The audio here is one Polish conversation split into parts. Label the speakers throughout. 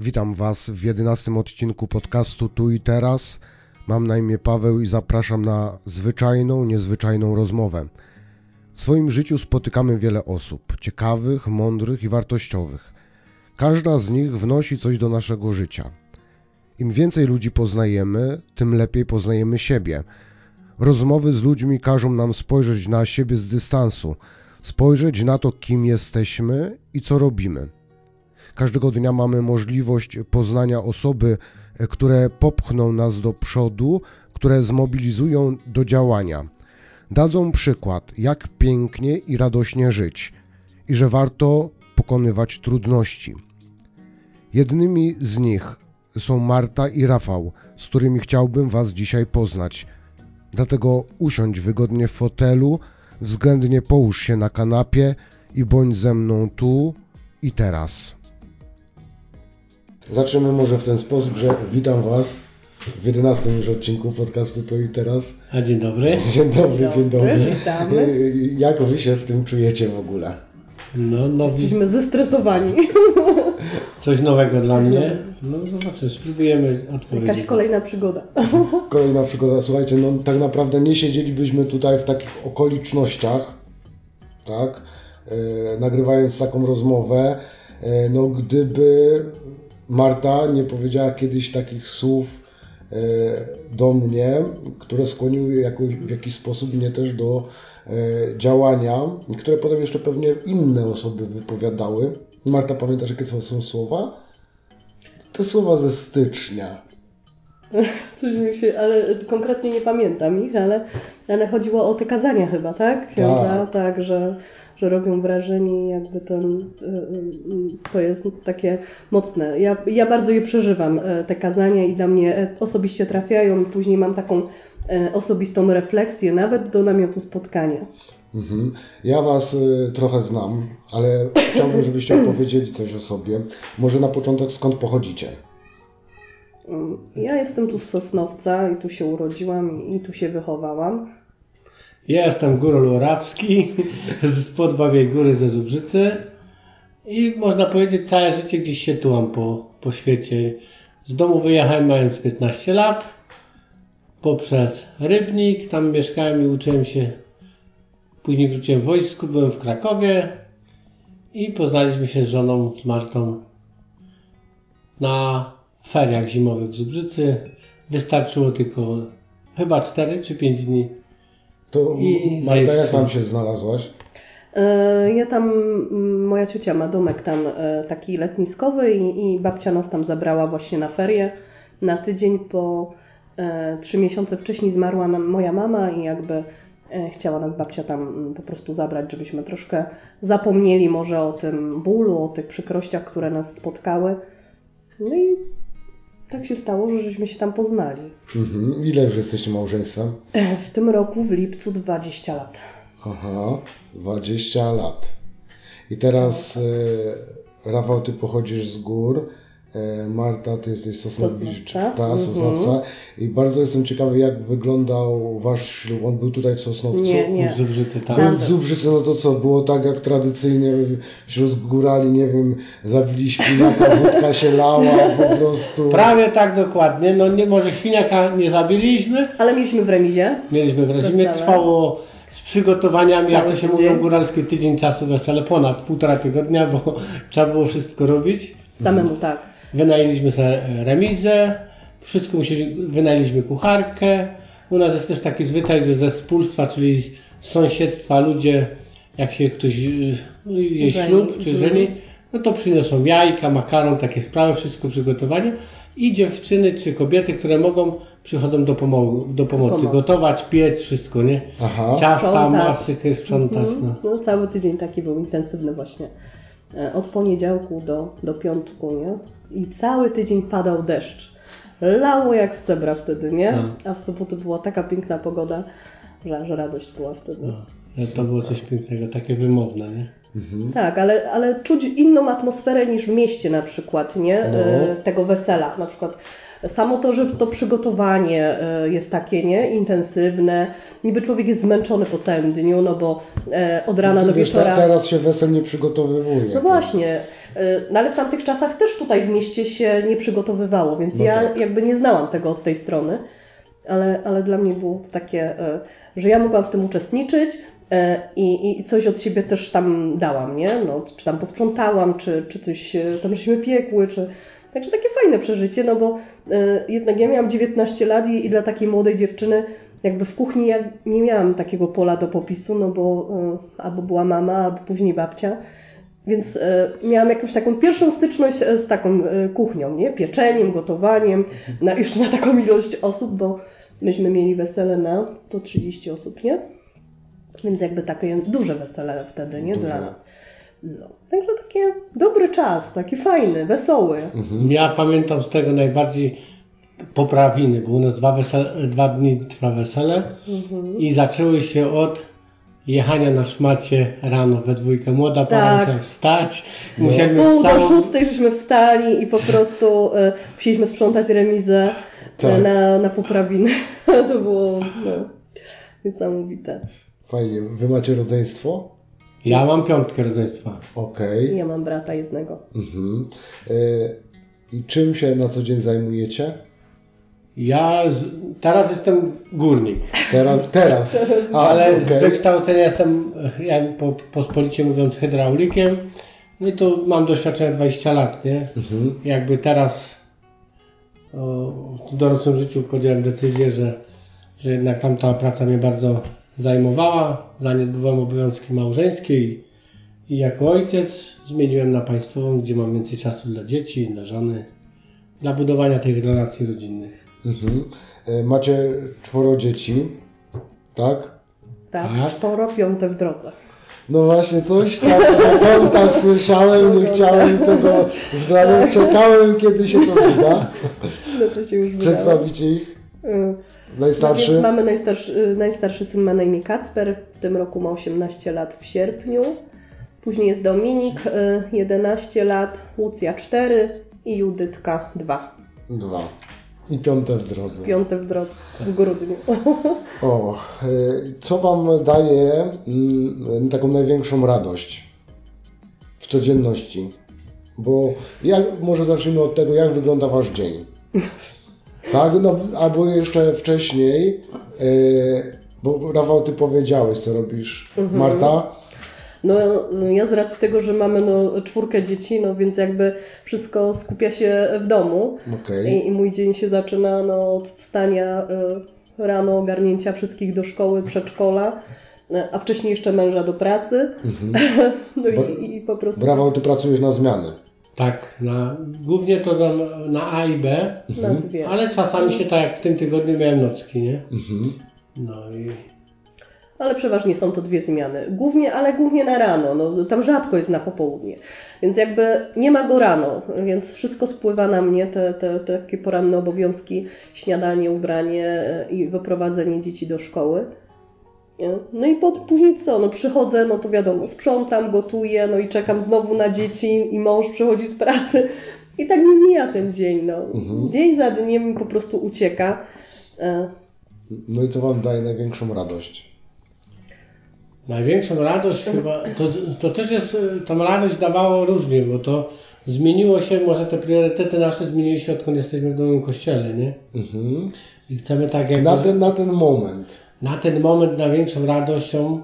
Speaker 1: Witam Was w jedenastym odcinku podcastu Tu i Teraz. Mam na imię Paweł i zapraszam na zwyczajną, niezwyczajną rozmowę. W swoim życiu spotykamy wiele osób, ciekawych, mądrych i wartościowych. Każda z nich wnosi coś do naszego życia. Im więcej ludzi poznajemy, tym lepiej poznajemy siebie. Rozmowy z ludźmi każą nam spojrzeć na siebie z dystansu, spojrzeć na to, kim jesteśmy i co robimy. Każdego dnia mamy możliwość poznania osoby, które popchną nas do przodu, które zmobilizują do działania. Dadzą przykład, jak pięknie i radośnie żyć i że warto pokonywać trudności. Jednymi z nich są Marta i Rafał, z którymi chciałbym Was dzisiaj poznać. Dlatego usiądź wygodnie w fotelu, względnie połóż się na kanapie i bądź ze mną tu i teraz. Zaczniemy może w ten sposób, że witam Was w 11 już odcinku podcastu To i Teraz.
Speaker 2: A dzień dobry.
Speaker 1: Dzień dobry, dzień dobry.
Speaker 3: Witamy.
Speaker 1: Jak Wy się z tym czujecie w ogóle?
Speaker 2: No, nowi,
Speaker 3: Jesteśmy zestresowani.
Speaker 2: coś nowego dla mnie. No zobaczymy, spróbujemy odpowiedzieć.
Speaker 3: Jakaś kolejna przygoda.
Speaker 1: Kolejna przygoda. Słuchajcie, no tak naprawdę nie siedzielibyśmy tutaj w takich okolicznościach, tak, e, nagrywając taką rozmowę, e, no gdyby Marta nie powiedziała kiedyś takich słów e, do mnie, które skłoniły jakoś, w jakiś sposób mnie też do e, działania, które potem jeszcze pewnie inne osoby wypowiadały. Marta, pamiętasz jakie to są słowa? Te słowa ze stycznia.
Speaker 3: Coś mi się, ale konkretnie nie pamiętam ich, ale, ale chodziło o te kazania chyba, tak? Księdza,
Speaker 1: Tak.
Speaker 3: tak, że, że robią wrażenie i jakby ten, y, y, to jest takie mocne. Ja, ja bardzo je przeżywam, e, te kazania i dla mnie e, osobiście trafiają i później mam taką e, osobistą refleksję, nawet do namiotu spotkania.
Speaker 1: Mhm. Ja Was trochę znam, ale chciałbym, żebyście opowiedzieli coś o sobie. Może na początek skąd pochodzicie?
Speaker 3: Ja jestem tu z Sosnowca i tu się urodziłam i tu się wychowałam.
Speaker 2: Jestem Górol Orawski z Podbawiej Góry ze Zubrzycy i można powiedzieć całe życie gdzieś się tułam po, po świecie. Z domu wyjechałem mając 15 lat poprzez Rybnik, tam mieszkałem i uczyłem się. Później wróciłem w wojsku, byłem w Krakowie i poznaliśmy się z żoną, z Martą na feriach zimowych w Zubrzycy. Wystarczyło tylko chyba 4 czy 5 dni.
Speaker 1: To
Speaker 2: I
Speaker 1: Marta, jak tam się znalazłaś?
Speaker 3: E, Ja tam, moja ciocia ma domek tam e, taki letniskowy i, i babcia nas tam zabrała właśnie na ferie. Na tydzień po e, trzy miesiące wcześniej zmarła nam moja mama i jakby e, chciała nas babcia tam po prostu zabrać, żebyśmy troszkę zapomnieli może o tym bólu, o tych przykrościach, które nas spotkały. No i tak się stało, że żeśmy się tam poznali.
Speaker 1: Mhm. Ile już jesteście małżeństwem?
Speaker 3: W tym roku w lipcu 20 lat.
Speaker 1: Aha, 20 lat. I teraz e, Rafał, ty pochodzisz z gór, Marta, ty jesteś z Sosnowicz,
Speaker 3: Sosnowca.
Speaker 1: ta,
Speaker 3: Mhm.
Speaker 1: Sosnowca. I bardzo jestem ciekawy, jak wyglądał wasz ślub. On był tutaj w Sosnowcu?
Speaker 3: Nie, nie.
Speaker 2: W Zubrzycy tam.
Speaker 1: Był w Zubrzycy, no to co, było tak jak tradycyjnie wśród górali, nie wiem, zabili świniaka, wódka się lała, po prostu.
Speaker 2: Prawie tak dokładnie. No nie może świniaka nie zabiliśmy.
Speaker 3: Ale mieliśmy w remizie.
Speaker 2: Mieliśmy w.
Speaker 3: Wesele.
Speaker 2: Trwało z przygotowaniami, jak to się
Speaker 3: tydzień.
Speaker 2: mówią góralskie, tydzień czasu wesele, ponad półtora tygodnia, bo trzeba było wszystko robić.
Speaker 3: Samemu tak.
Speaker 2: Wynajęliśmy sobie remizę, wszystko musieli, wynajęliśmy kucharkę. U nas jest też taki zwyczaj, że ze wspólstwa, czyli z sąsiedztwa ludzie, jak się ktoś y, je
Speaker 3: Żeni.
Speaker 2: ślub czy
Speaker 3: Mhm.
Speaker 2: żeni, no to przyniosą jajka, makaron, takie sprawy, wszystko przygotowanie i dziewczyny czy kobiety, które mogą, przychodzą do, pomo- do pomocy,
Speaker 3: Pomocy.
Speaker 2: gotować, piec, wszystko, nie?
Speaker 1: Aha.
Speaker 2: Ciasta,
Speaker 3: Sprzątać.
Speaker 2: masykę, sprzątać,
Speaker 3: Mhm.
Speaker 2: no.
Speaker 3: No, cały tydzień taki był intensywny właśnie. E, Od poniedziałku do, do piątku, nie? I cały tydzień padał deszcz. Lało jak z cebra wtedy, nie?
Speaker 2: No.
Speaker 3: A w sobotę była taka piękna pogoda, że, że radość była wtedy.
Speaker 2: no. Że To było coś pięknego, takie wymowne, nie?
Speaker 1: Mhm.
Speaker 3: Tak, ale, ale czuć inną atmosferę niż w mieście na przykład, nie?
Speaker 1: No.
Speaker 3: E, Tego wesela. Na przykład Samo to, że to przygotowanie e, jest takie nie intensywne, niby człowiek jest zmęczony po całym dniu, no bo e, od rana do
Speaker 1: Wiesz,
Speaker 3: wieczora.
Speaker 1: teraz się wesel nie przygotowywuje.
Speaker 3: No właśnie, e, no ale w tamtych czasach też tutaj w mieście się nie przygotowywało, więc
Speaker 1: No
Speaker 3: ja
Speaker 1: tak.
Speaker 3: jakby nie znałam tego od tej strony, ale, ale dla mnie było to takie, że ja mogłam w tym uczestniczyć i, i coś od siebie też tam dałam, nie? No, czy tam posprzątałam, czy, czy coś tam żeśmy piekły, czy... Także takie fajne przeżycie, no bo e, jednak ja miałam 19 lat i, i dla takiej młodej dziewczyny jakby w kuchni ja nie miałam takiego pola do popisu, no bo e, albo była mama, albo później babcia. Więc e, miałam jakąś taką pierwszą styczność z taką kuchnią, nie? Pieczeniem, gotowaniem, na, jeszcze na taką ilość osób, bo myśmy mieli wesele na 130 osób, nie? Więc jakby takie duże wesele wtedy, nie?
Speaker 1: Duże.
Speaker 3: Dla nas. No. Także taki dobry czas, taki fajny, wesoły.
Speaker 1: Mhm.
Speaker 2: Ja pamiętam z tego najbardziej poprawiny, bo u nas dwa, wesele, dwa dni trwa wesele
Speaker 3: Mhm.
Speaker 2: i zaczęły się od jechania na szmacie rano we dwójkę. Młoda para
Speaker 3: Tak.
Speaker 2: musiała wstać,
Speaker 1: No.
Speaker 2: musieliśmy
Speaker 3: Pół do
Speaker 2: całą...
Speaker 3: szóstej żeśmy wstali i po prostu e, musieliśmy sprzątać remizę e,
Speaker 1: Tak.
Speaker 3: na, na poprawiny. to było no, niesamowite.
Speaker 1: Fajnie. Wy macie rodzeństwo?
Speaker 2: Ja mam piątkę rodzeństwa.
Speaker 1: Okej.
Speaker 3: Ja mam brata jednego.
Speaker 1: Mhm. E, I czym się na co dzień zajmujecie?
Speaker 2: Ja z... teraz jestem górnik,
Speaker 1: Teraz, teraz. A,
Speaker 2: ale z
Speaker 1: okej.
Speaker 2: wykształcenia jestem, e, jak po, pospolicie mówiąc, hydraulikiem. No i tu mam doświadczenie 20 lat, nie?
Speaker 1: Mhm.
Speaker 2: jakby teraz o, w dorosłym życiu podjąłem decyzję, że, że jednak tamta praca mnie bardzo zajmowała, zaniedbywałem obowiązki małżeńskie i, i jako ojciec zmieniłem na państwową, gdzie mam więcej czasu dla dzieci, dla żony, dla budowania tych relacji rodzinnych.
Speaker 1: Mhm. E, Macie czworo dzieci, tak?
Speaker 3: Tak,
Speaker 2: Tak.
Speaker 3: czworo, piąte w drodze.
Speaker 1: No właśnie, coś tam na kontach słyszałem, nie chciałem tego zdradzić, czekałem kiedy się to wyda.
Speaker 3: No to się już.
Speaker 1: Przedstawicie ich.
Speaker 3: Y, No
Speaker 1: Najstarszy?
Speaker 3: więc mamy najstarszy, y, najstarszy syn ma na imię Kacper, w tym roku ma 18 lat w sierpniu. Później jest Dominik, y, 11 lat, Łucja 4 i Judytka 2.
Speaker 1: Dwa. I piąte w drodze.
Speaker 3: Piąte w drodze, w grudniu.
Speaker 1: O, e, co Wam daje mm, taką największą radość w codzienności? Bo jak, może zacznijmy od tego, jak wygląda Wasz dzień. Tak, no albo jeszcze wcześniej, e, bo Rafał, Ty powiedziałeś, co robisz. Marta?
Speaker 3: No ja z racji tego, że mamy no, czwórkę dzieci, no więc jakby wszystko skupia się w domu.
Speaker 1: Okej.
Speaker 3: I, I mój dzień się zaczyna no, od wstania y, rano, ogarnięcia wszystkich do szkoły, przedszkola, y, a wcześniej jeszcze męża do pracy. no i, i po prostu
Speaker 1: Rafał, Ty pracujesz na zmiany.
Speaker 2: Tak, na, głównie to na, na A i B,
Speaker 3: dwie.
Speaker 2: ale czasami się tak jak w tym tygodniu miałem nocki, nie?
Speaker 1: Mhm.
Speaker 2: No i
Speaker 3: Ale przeważnie są to dwie zmiany. Głównie, ale głównie na rano. No, tam rzadko jest na popołudnie. Więc jakby nie ma go rano, więc wszystko spływa na mnie, te, te, te takie poranne obowiązki, śniadanie, ubranie e, i wyprowadzenie dzieci do szkoły. Nie? No i po, później co? No przychodzę, no to wiadomo, sprzątam, gotuję, no i czekam znowu na dzieci i mąż przychodzi z pracy. I tak mi mija ten dzień, no.
Speaker 1: Mhm.
Speaker 3: Dzień za dniem po prostu ucieka. E,
Speaker 1: No i co Wam daje największą radość?
Speaker 2: Największą radość chyba, to, to też jest, y, tą radość dawało różnie, bo to zmieniło się, może te priorytety nasze zmieniły się odkąd jesteśmy w Nowym Kościele, nie?
Speaker 1: Mhm.
Speaker 2: I chcemy tak jakby,
Speaker 1: Na ten, na ten moment.
Speaker 2: Na ten moment największą radością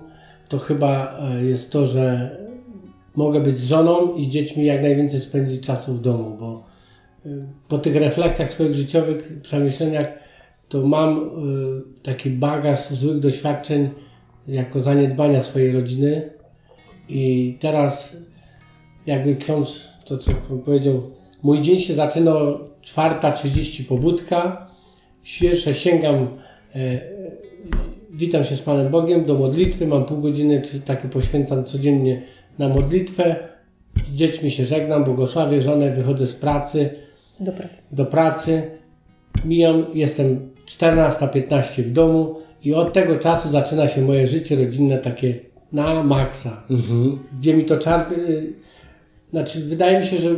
Speaker 2: to chyba e, jest to, że mogę być z żoną i z dziećmi jak najwięcej spędzić czasu w domu, bo y, po tych refleksjach swoich życiowych, przemyśleniach, to mam y, taki bagaż złych doświadczeń jako zaniedbania swojej rodziny. I teraz jakby ksiądz to co powiedział, mój dzień się zaczyna o 4.30 pobudka, świeże sięgam, e, e, witam się z Panem Bogiem do modlitwy, mam pół godziny, czy takie poświęcam codziennie na modlitwę, z dziećmi się żegnam, błogosławię żonę, wychodzę z pracy,
Speaker 3: do pracy.
Speaker 2: do pracy, mijam, jestem 14.15 w domu i od tego czasu zaczyna się moje życie rodzinne takie na maksa,
Speaker 1: Mhm.
Speaker 2: gdzie mi to czarpie, y, znaczy wydaje mi się, że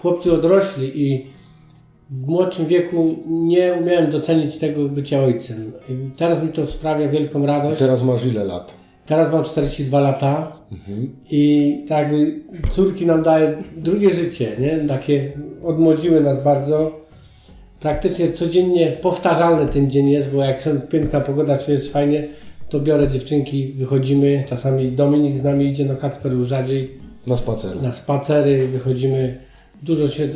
Speaker 2: chłopcy odrośli i w młodszym wieku nie umiałem docenić tego bycia ojcem. I teraz mi to sprawia wielką
Speaker 1: A
Speaker 2: radość.
Speaker 1: teraz masz ile lat?
Speaker 2: Teraz mam 42 lata
Speaker 1: Mhm.
Speaker 2: i tak jakby córki nam daje drugie życie, nie? Takie odmłodziły nas bardzo. Praktycznie codziennie powtarzalny ten dzień jest, bo jak są piękna pogoda, czy jest fajnie, to biorę dziewczynki, wychodzimy. Czasami Dominik z nami idzie, no Kacper już rzadziej
Speaker 1: Na spacer.
Speaker 2: na spacery, wychodzimy. Dużo się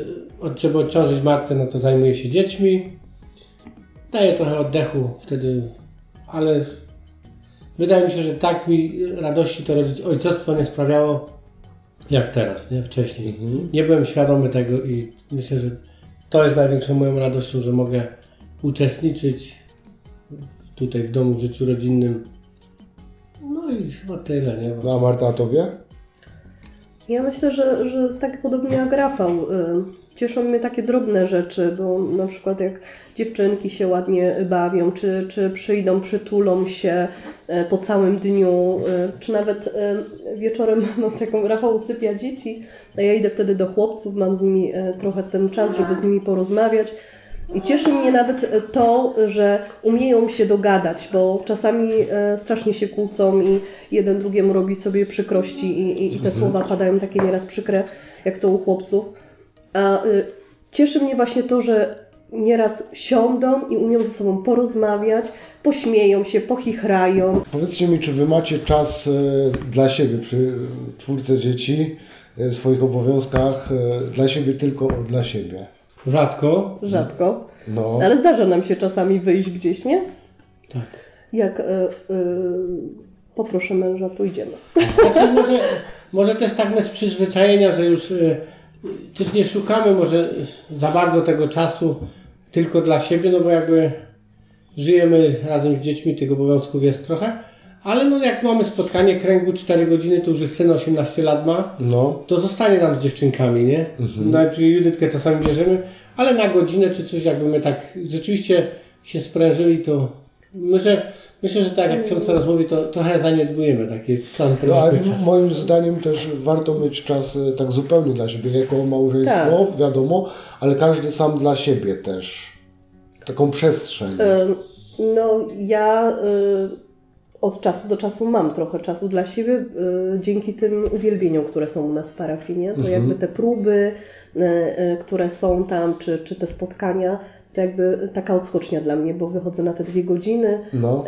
Speaker 2: trzeba odciążyć Martę, no to zajmuje się dziećmi. Daje trochę oddechu wtedy, ale wydaje mi się, że tak mi radości to ojcostwo nie sprawiało jak teraz, nie? Wcześniej.
Speaker 1: Mhm.
Speaker 2: Nie byłem świadomy tego i myślę, że to jest największą moją radością, że mogę uczestniczyć tutaj w domu w życiu rodzinnym. No i chyba tyle, nie?
Speaker 1: No a Marta, a tobie?
Speaker 3: Ja myślę, że, że tak podobnie jak Rafał. y, Cieszą mnie takie drobne rzeczy, bo na przykład jak dziewczynki się ładnie bawią, czy, czy przyjdą, przytulą się y, po całym dniu, y, czy nawet wieczorem mam taką, Rafał usypia dzieci, a ja idę wtedy do chłopców, mam z nimi trochę ten czas, żeby z nimi porozmawiać. I cieszy mnie nawet e, to, że umieją się dogadać, bo czasami e, strasznie się kłócą i jeden drugiemu robi sobie przykrości i, i, i te słowa padają takie nieraz przykre, jak to u chłopców. A y, cieszy mnie właśnie to, że nieraz siądą i umieją ze sobą porozmawiać, pośmieją się, pochichrają.
Speaker 1: Powiedzcie mi, czy wy macie czas e, dla siebie przy czwórce dzieci, e, swoich obowiązkach, e, dla siebie tylko dla siebie?
Speaker 2: Rzadko.
Speaker 3: Rzadko,
Speaker 1: No.
Speaker 3: ale zdarza nam się czasami wyjść gdzieś, nie?
Speaker 2: Tak.
Speaker 3: Jak y, y, poproszę męża, pójdziemy.
Speaker 2: Znaczy może, może też tak z przyzwyczajenia, że już y, też nie szukamy może za bardzo tego czasu tylko dla siebie, no bo jakby żyjemy razem z dziećmi, tych obowiązków jest trochę, ale no jak mamy spotkanie kręgu 4 godziny, to już jest syn 18 lat ma,
Speaker 1: No.
Speaker 2: to zostanie nam z dziewczynkami, nie?
Speaker 1: Mhm.
Speaker 2: Nawet Judytkę czasami bierzemy, ale na godzinę czy coś, jakby my tak rzeczywiście się sprężyli, to myślę, myślę że tak jak ksiądz teraz mówi, to trochę zaniedbujemy takie sam
Speaker 1: No, ale
Speaker 2: czas.
Speaker 1: moim zdaniem też warto mieć czas e, tak zupełnie dla siebie, jako małżeństwo, wiadomo, ale każdy sam dla siebie też. Taką przestrzeń.
Speaker 3: No, ja y, od czasu do czasu mam trochę czasu dla siebie y, dzięki tym uwielbieniom, które są u nas w parafii, nie? To
Speaker 1: Mhm.
Speaker 3: jakby te próby, y, y, które są tam, czy, czy te spotkania, to jakby taka odskocznia dla mnie, bo wychodzę na te dwie godziny
Speaker 1: No.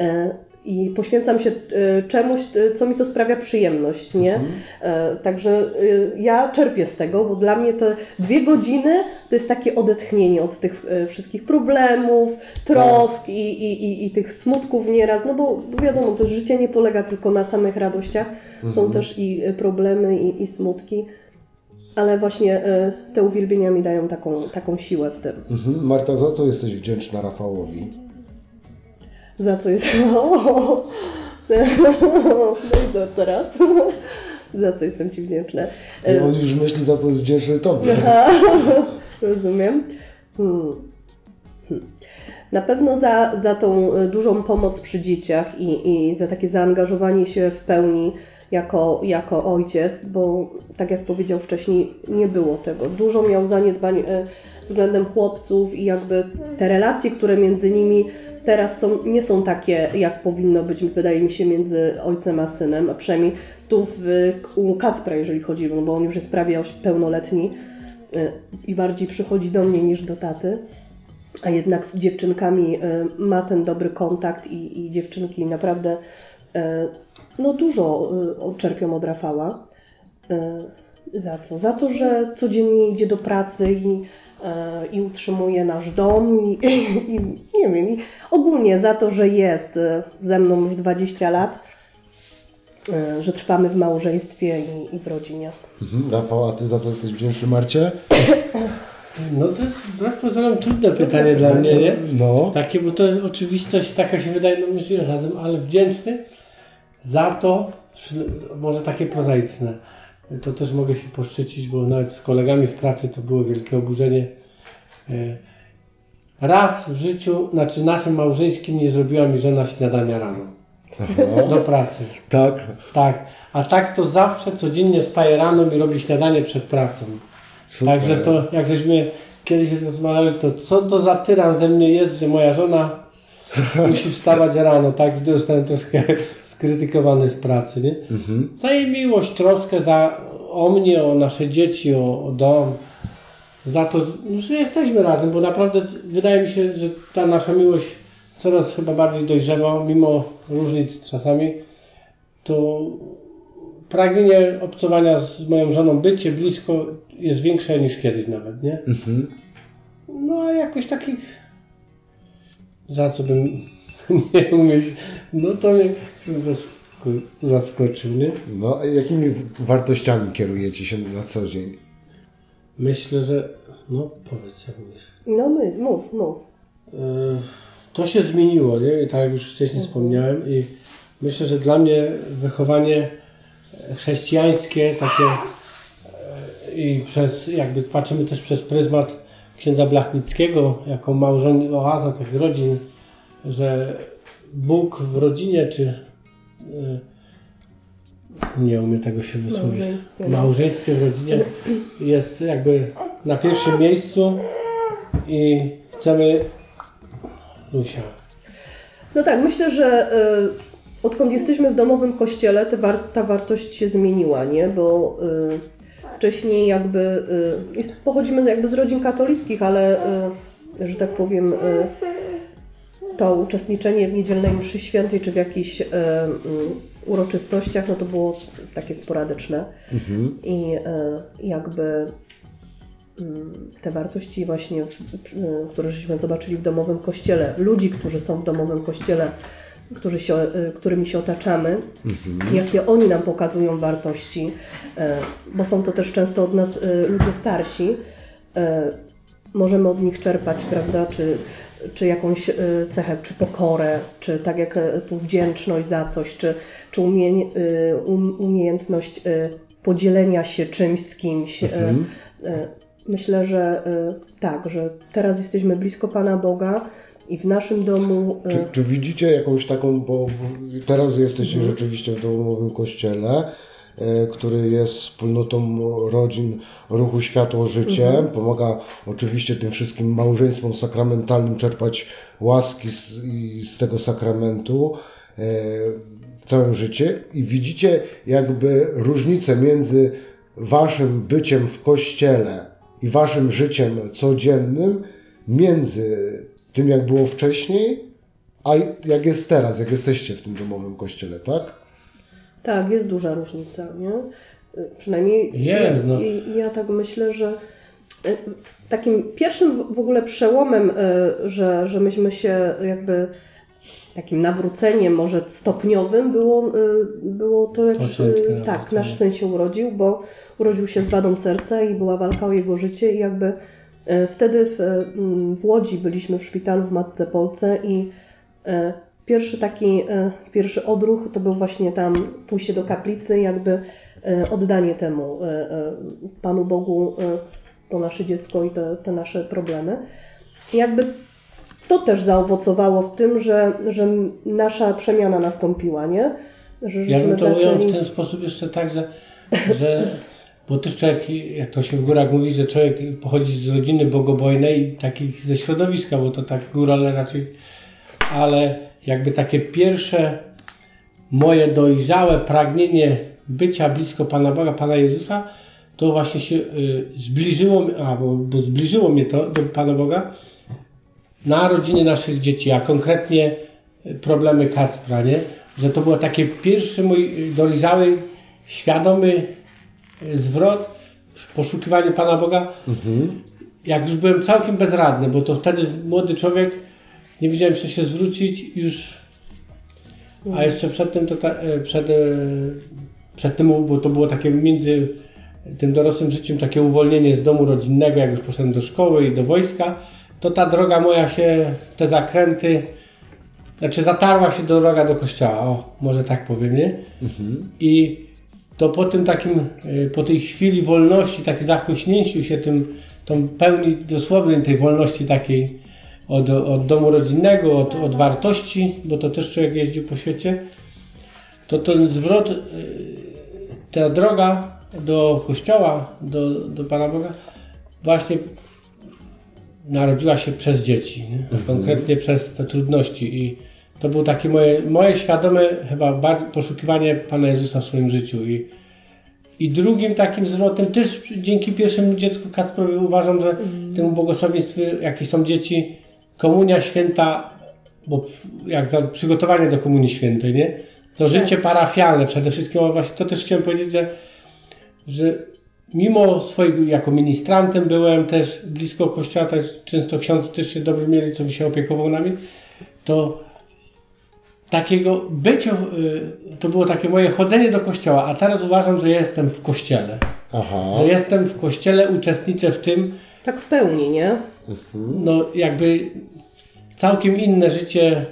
Speaker 3: I poświęcam się e, czemuś, e, co mi to sprawia przyjemność, nie?
Speaker 1: Mhm.
Speaker 3: E, Także ja czerpię z tego, bo dla mnie te dwie godziny to jest takie odetchnienie od tych wszystkich problemów, trosk i, i, i, i tych smutków nieraz, no bo, bo wiadomo, to życie nie polega tylko na samych radościach, są
Speaker 1: Mhm.
Speaker 3: też i problemy i, i smutki, ale właśnie te uwielbienia mi dają taką, taką siłę w tym.
Speaker 1: Mhm. Marta, za co jesteś wdzięczna Rafałowi?
Speaker 3: Za co jest. O! No i co teraz? Za co jestem Ci wdzięczna?
Speaker 1: I on już myśli, za co jest wdzięczny tobie.
Speaker 3: Aha, rozumiem. Hmm. Hmm. Na pewno za, za tą y, dużą pomoc przy dzieciach i, i za takie zaangażowanie się w pełni jako, jako ojciec, bo tak jak powiedział wcześniej, nie było tego. Dużo miał zaniedbań y, względem chłopców i jakby te relacje, które między nimi teraz są, nie są takie, jak powinno być, wydaje mi się, między ojcem a synem, a przynajmniej tu w, u Kacpra, jeżeli chodzi, bo on już jest prawie pełnoletni y, i bardziej przychodzi do mnie niż do taty. A jednak z dziewczynkami y, ma ten dobry kontakt i, i dziewczynki naprawdę y, no dużo czerpią od Rafała. Za co? Za to, że codziennie idzie do pracy i, i utrzymuje nasz dom i, i nie wiem, i ogólnie za to, że jest y, ze mną już 20 lat, y, że trwamy w małżeństwie i, i w rodzinie.
Speaker 1: Mhm. Rafał, a ty za co jesteś wdzięczny Marcie?
Speaker 2: No to jest wbrew pozorom trudne pytanie dla mnie, nie?
Speaker 1: No.
Speaker 2: Takie, bo to oczywistość taka się wydaje, no myślę razem, ale wdzięczny za to, może takie prozaiczne, to też mogę się poszczycić, bo nawet z kolegami w pracy to było wielkie oburzenie. E, Raz w życiu, znaczy naszym małżeńskim nie zrobiła mi żona śniadania rano
Speaker 1: Aha.
Speaker 2: do pracy.
Speaker 1: Tak.
Speaker 2: Tak, a tak to zawsze codziennie wstaje rano i robi śniadanie przed pracą.
Speaker 1: Super.
Speaker 2: Także to, jak żeśmy kiedyś rozmawiali, to co to za tyran ze mnie jest, że moja żona musi wstawać rano, tak? Zostałem troszkę skrytykowany w pracy, nie?
Speaker 1: Mhm.
Speaker 2: Za jej miłość, troskę za, o mnie, o nasze dzieci, o, o dom. Za to, że jesteśmy razem, bo naprawdę wydaje mi się, że ta nasza miłość coraz chyba bardziej dojrzewa, mimo różnic czasami. To pragnienie obcowania z moją żoną, bycie blisko jest większe niż kiedyś nawet, nie?
Speaker 1: Mhm.
Speaker 2: No a jakoś takich za co bym nie umiał, no to mnie zask- zaskoczył, nie?
Speaker 1: No, a jakimi wartościami kierujecie się na co dzień?
Speaker 2: Myślę, że no powiedz jak myślisz.
Speaker 3: No my, mów, mów.
Speaker 2: E, To się zmieniło, nie? I tak jak już wcześniej wspomniałem i myślę, że dla mnie wychowanie chrześcijańskie takie e, i przez, jakby patrzymy też przez pryzmat księdza Blachnickiego jako małżon, oaza tych rodzin, że Bóg w rodzinie czy e, nie umiem tego się wysłowić.
Speaker 3: Małżeństwie,
Speaker 2: W
Speaker 3: no.
Speaker 2: małżeństwie w rodzinie jest jakby na pierwszym miejscu i chcemy Lusia.
Speaker 3: No tak, myślę, że y, odkąd jesteśmy w domowym kościele, ta wartość się zmieniła, nie? Bo y, wcześniej jakby pochodzimy jakby z rodzin katolickich, ale że tak powiem to uczestniczenie w niedzielnej mszy świętej czy w jakichś y, y, uroczystościach, no to było takie sporadyczne.
Speaker 1: Mhm.
Speaker 3: I y, jakby mm, te wartości właśnie, y, które żeśmy zobaczyli w domowym kościele, ludzi, którzy są w domowym kościele, którzy się, y, którymi się otaczamy, jakie oni nam pokazują wartości, bo są to też często od nas ludzie starsi, możemy od nich czerpać, prawda, czy, czy jakąś y, cechę, czy pokorę, czy tak jak y, tu wdzięczność za coś, czy, czy umie, y, um, umiejętność podzielenia się czymś z kimś.
Speaker 1: Mhm.
Speaker 3: Myślę, że tak, że teraz jesteśmy blisko Pana Boga i w naszym domu.
Speaker 1: Czy, czy widzicie jakąś taką, bo teraz jesteście
Speaker 3: Mhm.
Speaker 1: rzeczywiście w domowym kościele, e, który jest wspólnotą rodzin ruchu Światło Życie.
Speaker 3: Mhm.
Speaker 1: Pomaga oczywiście tym wszystkim małżeństwom sakramentalnym czerpać łaski z, z tego sakramentu e, w całym życie. I widzicie jakby różnicę między waszym byciem w kościele i waszym życiem codziennym między tym, jak było wcześniej, a jak jest teraz, jak jesteście w tym domowym kościele, tak?
Speaker 3: Tak, jest duża różnica, nie? Y, Przynajmniej
Speaker 2: Jest,
Speaker 3: ja,
Speaker 2: no.
Speaker 3: i- ja tak myślę, że y, takim pierwszym w- ogóle przełomem, y, że, że myśmy się jakby takim nawróceniem może stopniowym było, było to, jak tak, nasz syn się urodził, bo urodził się z wadą serca i była walka o jego życie i jakby wtedy w, w Łodzi byliśmy w szpitalu w Matce Polce i Pierwszy taki, e, pierwszy odruch to był właśnie tam pójście do kaplicy, jakby e, oddanie temu e, Panu Bogu to nasze dziecko i te, te nasze problemy. I jakby to też zaowocowało w tym, że, że nasza przemiana nastąpiła, nie? Że
Speaker 2: Ja bym to ujął
Speaker 3: zaczęli...
Speaker 2: w ten sposób jeszcze tak, że, że bo też człowiek, jak to się w górach mówi, że człowiek pochodzi z rodziny bogobojnej i takich ze środowiska, bo to tak górale raczej, ale jakby takie pierwsze moje dojrzałe pragnienie bycia blisko Pana Boga, Pana Jezusa, to właśnie się y, zbliżyło, a bo, bo zbliżyło mnie to do Pana Boga na rodziny naszych dzieci, a konkretnie y, problemy Kacpra, nie? Że to był taki pierwszy mój y, dojrzały, świadomy zwrot w poszukiwaniu Pana Boga,
Speaker 1: Mhm.
Speaker 2: jak już byłem całkiem bezradny, bo to wtedy młody człowiek, nie wiedziałem co się zwrócić, już a jeszcze przed tym, to ta, e, przed, e, przed tym, bo to było takie między tym dorosłym życiem takie uwolnienie z domu rodzinnego, jak już poszedłem do szkoły i do wojska, to ta droga moja się, te zakręty, znaczy zatarła się droga do kościoła, o, może tak powiem, nie?
Speaker 1: Mhm.
Speaker 2: I to po tym takim, e, po tej chwili wolności, tak zachłyśnięciu się tym, tą pełni dosłownej tej wolności takiej od, od domu rodzinnego, od, od wartości, bo to też człowiek jeździł po świecie, to ten zwrot, e, ta droga do kościoła, do, do Pana Boga, właśnie narodziła się przez dzieci, nie?
Speaker 1: Mhm.
Speaker 2: konkretnie przez te trudności i to było takie moje, moje świadome chyba poszukiwanie Pana Jezusa w swoim życiu i, i drugim takim zwrotem też dzięki pierwszemu dziecku Kacprowi uważam, że temu błogosławieństwu jakie są dzieci, komunia święta, bo jak za przygotowanie do komunii świętej, nie? To życie parafialne przede wszystkim, właśnie to też chciałem powiedzieć, że, że mimo swojego, jako ministrantem byłem też blisko kościoła, też często ksiądz też się dobry mieli, co mi się opiekował nami, to takiego byciu, y, to było takie moje chodzenie do kościoła, a teraz uważam, że jestem w kościele.
Speaker 1: Aha.
Speaker 2: Że jestem w kościele, uczestniczę w tym,
Speaker 3: Tak w pełni, nie?
Speaker 2: no jakby całkiem inne życie,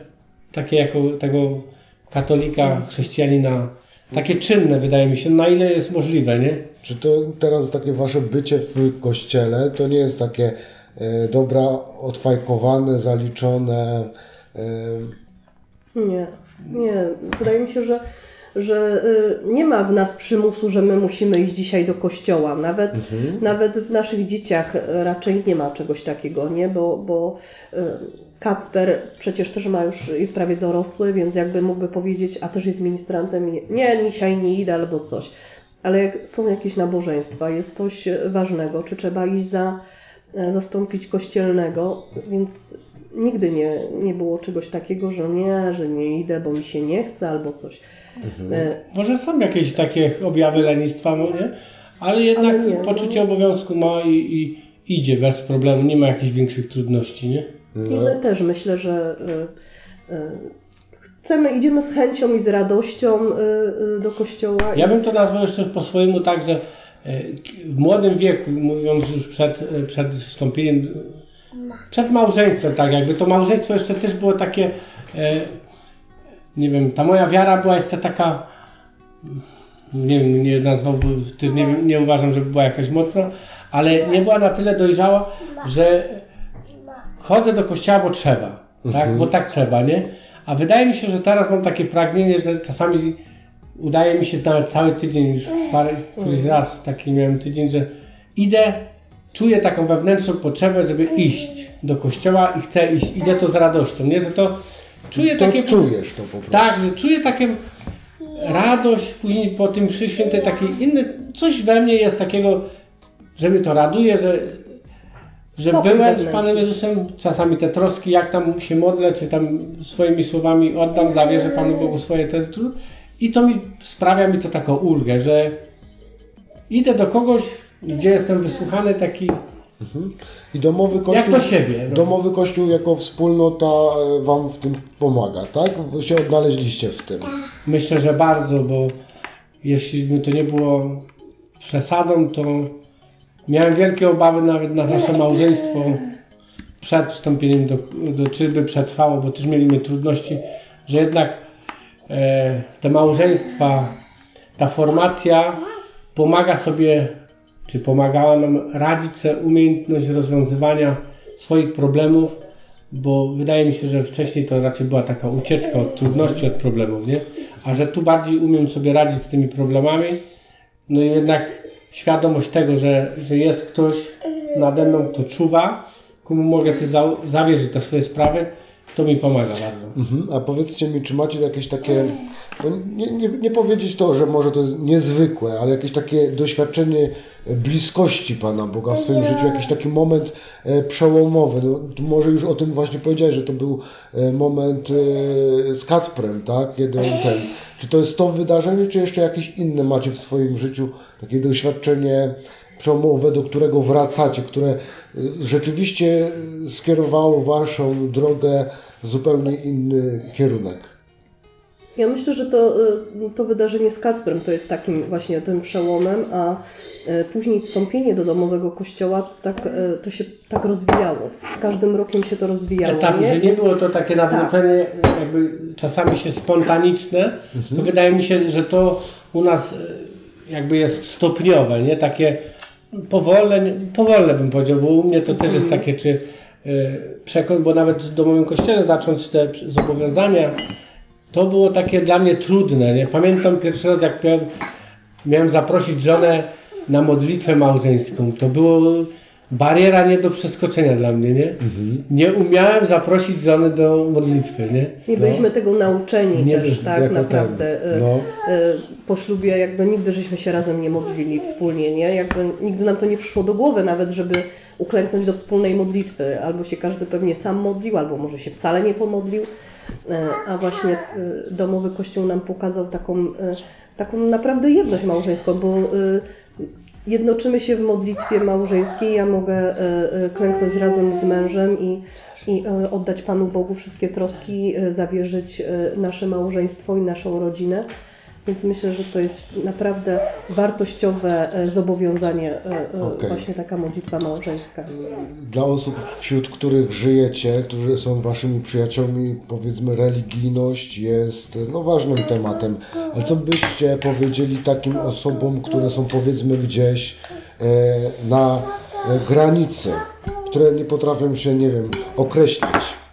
Speaker 2: takie jako tego katolika, chrześcijanina, takie czynne wydaje mi się, na ile jest możliwe, nie?
Speaker 1: Czy to teraz takie wasze bycie w kościele to nie jest takie e, dobra, odfajkowane, zaliczone? E,
Speaker 3: Nie, nie. Wydaje mi się, że, że y, nie ma w nas przymusu, że my musimy iść dzisiaj do kościoła. Nawet, nawet w naszych dzieciach y, raczej nie ma czegoś takiego, nie? Bo, bo y, Kacper przecież też ma już, jest prawie dorosły, więc jakby mógłby powiedzieć, a też jest ministrantem, nie, dzisiaj nie idę albo coś. Ale jak są jakieś nabożeństwa, jest coś ważnego, czy trzeba iść za, e, zastąpić kościelnego, więc nigdy nie, nie było czegoś takiego, że nie, że nie idę, bo mi się nie chce albo coś. E,
Speaker 2: Może są jakieś takie objawy lenistwa, no nie? Ale jednak
Speaker 3: Ale nie,
Speaker 2: poczucie
Speaker 3: no.
Speaker 2: obowiązku ma i, i idzie bez problemu, nie ma jakichś większych trudności, nie?
Speaker 3: I my też myślę, że e, e, chcemy, idziemy z chęcią i z radością do kościoła.
Speaker 2: Ja
Speaker 3: i-
Speaker 2: bym to nazwał jeszcze po swojemu tak, że w młodym wieku, mówiąc już przed, przed wstąpieniem, przed małżeństwem, tak jakby to małżeństwo jeszcze też było takie, nie wiem, ta moja wiara była jeszcze taka, nie wiem, nie nazwałbym, też nie, nie uważam, żeby była jakaś mocna, ale nie była na tyle dojrzała, że chodzę do kościoła, bo trzeba, tak, bo tak trzeba, nie? A wydaje mi się, że teraz mam takie pragnienie, że czasami udaje mi się nawet cały tydzień, już parę, któryś raz taki miałem tydzień, że idę, czuję taką wewnętrzną potrzebę, żeby iść do kościoła i chcę iść, idę to z radością, nie? Że to czuję
Speaker 1: to
Speaker 2: takie...
Speaker 1: czujesz to po prostu.
Speaker 2: Tak, że czuję takie radość później po tym mszy świętej, taki inny, coś we mnie jest takiego, że mnie to raduje, że, że
Speaker 3: Spokój
Speaker 2: byłem z. Panem Jezusem, czasami te troski, jak tam się modlę, czy tam swoimi słowami oddam, zawierzę Panu Bogu swoje te trud i to mi sprawia mi to taką ulgę, że idę do kogoś, gdzie jestem wysłuchany taki,
Speaker 1: I domowy kościół,
Speaker 2: jak do siebie. No.
Speaker 1: domowy kościół jako wspólnota e, wam w tym pomaga, tak? Wy się odnaleźliście w tym.
Speaker 2: Myślę, że bardzo, bo jeśli by to nie było przesadą, to miałem wielkie obawy nawet na nasze małżeństwo przed wstąpieniem do, do czy by przetrwało, bo też mieliśmy trudności, że jednak e, te małżeństwa, ta formacja pomaga sobie, czy pomagała nam radzić sobie umiejętność rozwiązywania swoich problemów, bo wydaje mi się, że wcześniej to raczej była taka ucieczka od trudności, od problemów, nie? A że tu bardziej umiem sobie radzić z tymi problemami, no i jednak świadomość tego, że, że jest ktoś nade mną, kto czuwa, komu mogę za, zawierzyć te swoje sprawy, to mi pomaga bardzo.
Speaker 1: Mhm. A powiedzcie mi, czy macie jakieś takie, no nie, nie, nie powiedzieć to, że może to jest niezwykłe, ale jakieś takie doświadczenie bliskości Pana Boga w swoim życiu, jakiś taki moment e, przełomowy. No, może już o tym właśnie powiedziałeś, że to był e, moment e, z Kacprem, tak? Kiedy on ten. Czy to jest to wydarzenie, czy jeszcze jakieś inne macie w swoim życiu takie doświadczenie przełomowe, do którego wracacie, które e, rzeczywiście skierowało Waszą drogę w zupełnie inny kierunek?
Speaker 3: Ja myślę, że to, y, to wydarzenie z Kacprem to jest takim właśnie tym przełomem, a y, później wstąpienie do domowego kościoła tak, y, to się tak rozwijało. Z każdym rokiem się to rozwijało.
Speaker 2: Tak, że nie było to takie nawrócenie jakby czasami się spontaniczne, to wydaje mi się, że to u nas e, jakby jest stopniowe, nie? Takie powolne, powolne bym powiedział, bo u mnie to też jest takie, czy e, przekon, bo nawet w domowym kościele zacząć te zobowiązania, to było takie dla mnie trudne, nie? Pamiętam pierwszy raz, jak miałem, miałem zaprosić żonę na modlitwę małżeńską, to było bariera nie do przeskoczenia dla mnie, nie? Nie umiałem zaprosić żony do modlitwy, nie?
Speaker 3: Nie byliśmy tego nauczeni
Speaker 2: Nie
Speaker 3: też, tak naprawdę. Y,
Speaker 1: no.
Speaker 3: y, Po ślubie jakby nigdy żeśmy się razem nie modlili wspólnie, nie? Jakby nigdy nam to nie przyszło do głowy nawet, żeby uklęknąć do wspólnej modlitwy. Albo się każdy pewnie sam modlił, albo może się wcale nie pomodlił. Y, A właśnie domowy kościół nam pokazał taką, taką naprawdę jedność małżeńską, bo jednoczymy się w modlitwie małżeńskiej. Ja mogę e, e, klęknąć razem z mężem i, i e, oddać Panu Bogu wszystkie troski, zawierzyć nasze małżeństwo i naszą rodzinę. Więc myślę, że to jest naprawdę wartościowe e, zobowiązanie, e, e,
Speaker 1: Okej.
Speaker 3: właśnie taka modlitwa małżeńska.
Speaker 1: Dla osób, wśród których żyjecie, którzy są waszymi przyjaciółmi, powiedzmy religijność jest no, ważnym tematem. Ale co byście powiedzieli takim osobom, które są powiedzmy gdzieś e, na granicy, które nie potrafią się, nie wiem, określić?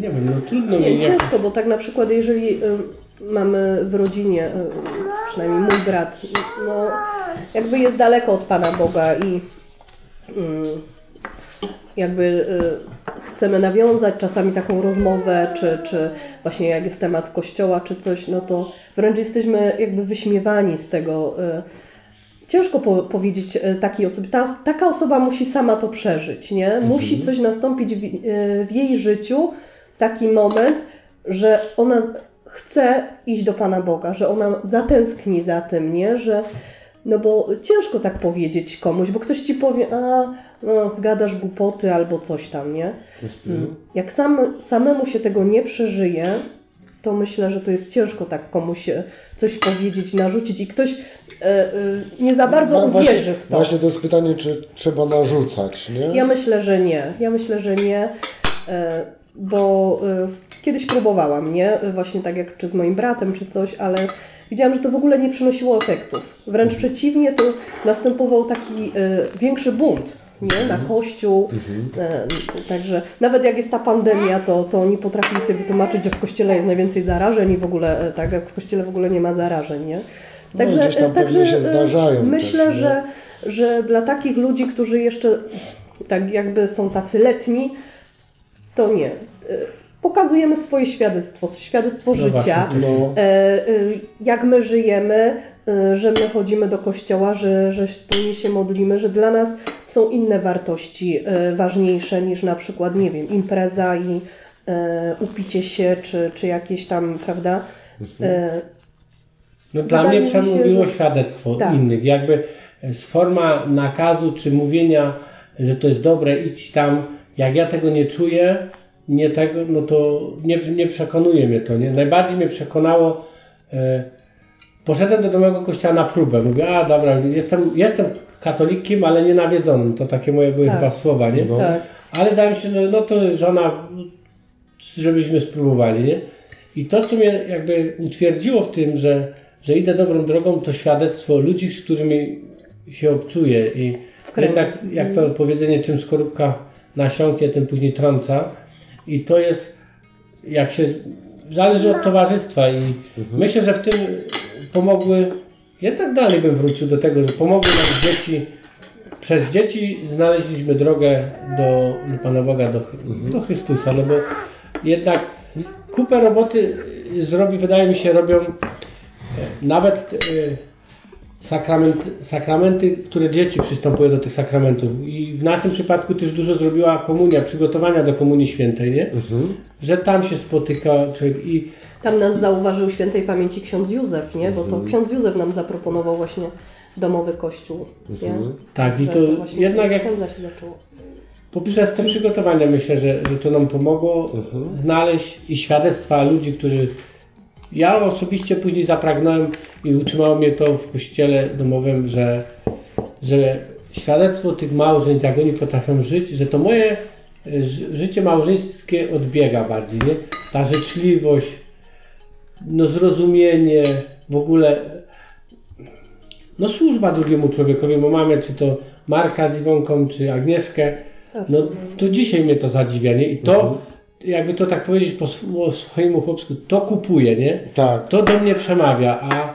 Speaker 2: Nie wiem, no trudno mi
Speaker 3: Nie,
Speaker 2: jak...
Speaker 3: ciężko, bo tak na przykład jeżeli y, mamy w rodzinie, y, przynajmniej mój brat, no jakby jest daleko od Pana Boga i y, jakby y, chcemy nawiązać czasami taką rozmowę, czy, czy właśnie jak jest temat kościoła, czy coś, no to wręcz jesteśmy jakby wyśmiewani z tego. y, Ciężko po, powiedzieć takiej osobie. Ta, taka osoba musi sama to przeżyć, nie? Musi coś nastąpić w, w jej życiu, taki moment, że ona chce iść do Pana Boga, że ona zatęskni za tym, nie? Że, no bo ciężko tak powiedzieć komuś, bo ktoś ci powie, a no, gadasz głupoty albo coś tam, nie? Mm. Jak sam, samemu się tego nie przeżyje, to myślę, że to jest ciężko tak komuś e, coś powiedzieć, narzucić i ktoś e, e, nie za bardzo
Speaker 1: No, właśnie-
Speaker 3: uwierzy w to.
Speaker 1: Właśnie to jest pytanie, czy trzeba narzucać, nie?
Speaker 3: Ja myślę, że nie. Ja myślę, że nie, e, bo e, kiedyś próbowałam, nie? Właśnie tak jak czy z moim bratem, czy coś, ale widziałam, że to w ogóle nie przynosiło efektów. Wręcz przeciwnie, to następował taki e, większy bunt. Nie? Na kościół. E, Także nawet jak jest ta pandemia, to, to oni potrafili sobie wytłumaczyć, że w kościele jest najwięcej zarażeń i w ogóle tak, jak w kościele w ogóle nie ma zarażeń. Nie?
Speaker 1: No, gdzieś tam
Speaker 3: e,
Speaker 1: pewnie się zdarzają
Speaker 3: Myślę,
Speaker 1: też,
Speaker 3: że, że dla takich ludzi, którzy jeszcze tak jakby są tacy letni, to nie. E, Pokazujemy swoje świadectwo, świadectwo
Speaker 2: No
Speaker 3: życia,
Speaker 2: właśnie,
Speaker 1: No.
Speaker 3: e, e, jak my żyjemy, że my chodzimy do kościoła, że, że wspólnie się modlimy, że dla nas są inne wartości ważniejsze niż na przykład, nie wiem, impreza i upicie się, czy, czy jakieś tam, prawda? E,
Speaker 2: No dla mnie
Speaker 3: mi się,
Speaker 2: przemówiło
Speaker 3: że-
Speaker 2: świadectwo
Speaker 3: Tak.
Speaker 2: innych. Jakby z forma nakazu czy mówienia, że to jest dobre, idź tam. Jak ja tego nie czuję, nie tego, no to nie, nie przekonuje mnie to. Nie? Najbardziej mnie przekonało, e, poszedłem do domowego kościoła na próbę. Mówię, a dobra, jestem, jestem katolikiem, ale nie nawiedzonym. To takie moje były
Speaker 3: Tak.
Speaker 2: chyba słowa, nie?
Speaker 1: No.
Speaker 3: tak.
Speaker 2: Ale dałem się, no, no to żona, żebyśmy spróbowali, nie? I to, co mnie jakby utwierdziło w tym, że, że idę dobrą drogą, to świadectwo ludzi, z którymi się obcuję. I jednak, jak to powiedzenie, czym skorupka nasiąknie, tym później trąca. I to jest, jak się, zależy od towarzystwa i myślę, że w tym pomogły, jednak dalej bym wrócił do tego, że pomogły nam dzieci, przez dzieci znaleźliśmy drogę do, do Pana Boga, do, do Chrystusa, no bo jednak kupę roboty zrobi, wydaje mi się, robią e, nawet y, sakrament, sakramenty, które dzieci przystępują do tych sakramentów. I w naszym przypadku też dużo zrobiła komunia, przygotowania do Komunii Świętej, nie?
Speaker 1: Mhm.
Speaker 2: Że tam się spotyka człowiek i
Speaker 3: Tam nas zauważył świętej pamięci ksiądz Józef, nie? Bo to ksiądz Józef nam zaproponował właśnie domowy kościół. Nie?
Speaker 2: tak, i to
Speaker 3: właśnie
Speaker 2: jednak jak
Speaker 3: się zaczęło.
Speaker 2: poprzez te przygotowania myślę, że, że to nam pomogło znaleźć i świadectwa ludzi, którzy ja osobiście później zapragnąłem i utrzymało mnie to w kościele domowym, że, że świadectwo tych małżeństw, jak oni potrafią żyć, że to moje ży- życie małżeńskie odbiega bardziej, nie? Ta życzliwość, no zrozumienie, w ogóle no służba drugiemu człowiekowi, bo mamy czy to Marka z Iwonką, czy Agnieszkę, no to dzisiaj mnie to zadziwia, nie? I to, jakby to tak powiedzieć po sw- swojemu chłopsku, to kupuje, nie?
Speaker 1: Tak,
Speaker 2: To do mnie przemawia, a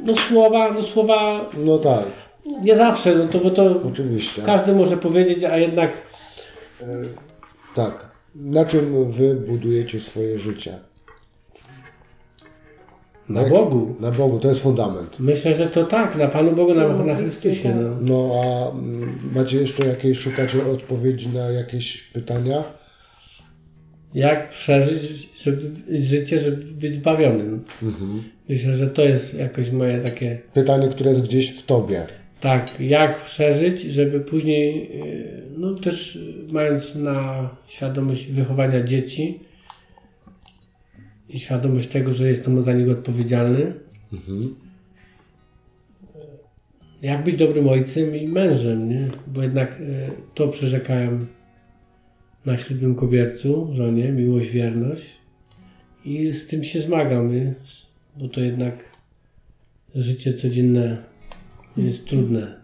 Speaker 2: no słowa, no słowa
Speaker 1: no tak.
Speaker 2: Nie zawsze, no to bo to
Speaker 1: Oczywiście.
Speaker 2: każdy może powiedzieć, a jednak
Speaker 1: E, tak. Na czym wy budujecie swoje życie?
Speaker 2: na
Speaker 1: Jak-
Speaker 2: Bogu.
Speaker 1: Na Bogu, to jest fundament.
Speaker 2: Myślę, że to tak, na Panu Bogu, na,
Speaker 3: No,
Speaker 2: na
Speaker 3: oczywiście,
Speaker 2: Chrystusie.
Speaker 3: tak.
Speaker 2: No.
Speaker 1: No a mm, macie jeszcze jakieś, szukacie odpowiedzi na jakieś pytania?
Speaker 2: Jak przeżyć żeby, życie, żeby być zbawionym.
Speaker 1: Mhm.
Speaker 2: Myślę, że to jest jakoś moje takie,
Speaker 1: Pytanie, które jest gdzieś w tobie.
Speaker 2: tak, jak przeżyć, żeby później, yy, no też mając na świadomość wychowania dzieci i świadomość tego, że jestem za niego odpowiedzialny,
Speaker 1: Mhm.
Speaker 2: jak być dobrym ojcem i mężem, nie? Bo jednak e, to przyrzekałem na ślubnym kobiercu, żonie, miłość, wierność i z tym się zmagam, nie? bo to jednak życie codzienne jest trudne.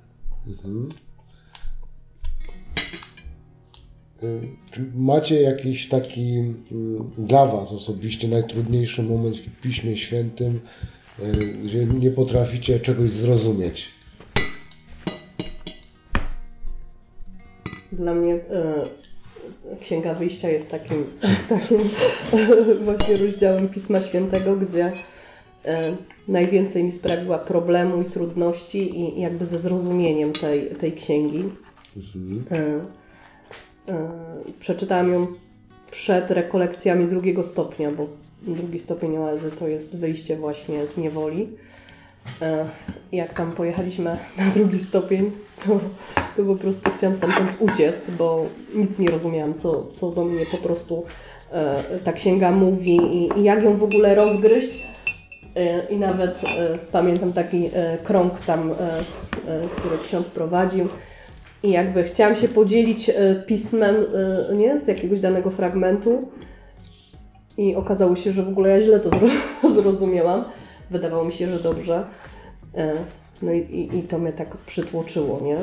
Speaker 1: Mhm. Y, Czy macie jakiś taki mm, dla Was osobiście najtrudniejszy moment w Piśmie Świętym, y, gdzie nie potraficie czegoś zrozumieć?
Speaker 3: Dla mnie e, Księga Wyjścia jest takim, takim właśnie rozdziałem Pisma Świętego, gdzie e, najwięcej mi sprawiła problemu i trudności i jakby ze zrozumieniem tej, tej księgi.
Speaker 1: Mhm.
Speaker 3: E, e, przeczytałam ją przed rekolekcjami drugiego stopnia, bo drugi stopień oazy to jest wyjście właśnie z niewoli. E, Jak tam pojechaliśmy na drugi stopień, to, to po prostu chciałam stamtąd uciec, bo nic nie rozumiałam, co, co do mnie po prostu e, ta księga mówi i, i jak ją w ogóle rozgryźć. E, I nawet pamiętam taki krąg tam, który ksiądz prowadził. I jakby chciałam się podzielić pismem nie, z jakiegoś danego fragmentu. I okazało się, że w ogóle ja źle to zro- zrozumiałam. Wydawało mi się, że dobrze. E, No i, i, i to mnie tak przytłoczyło, nie?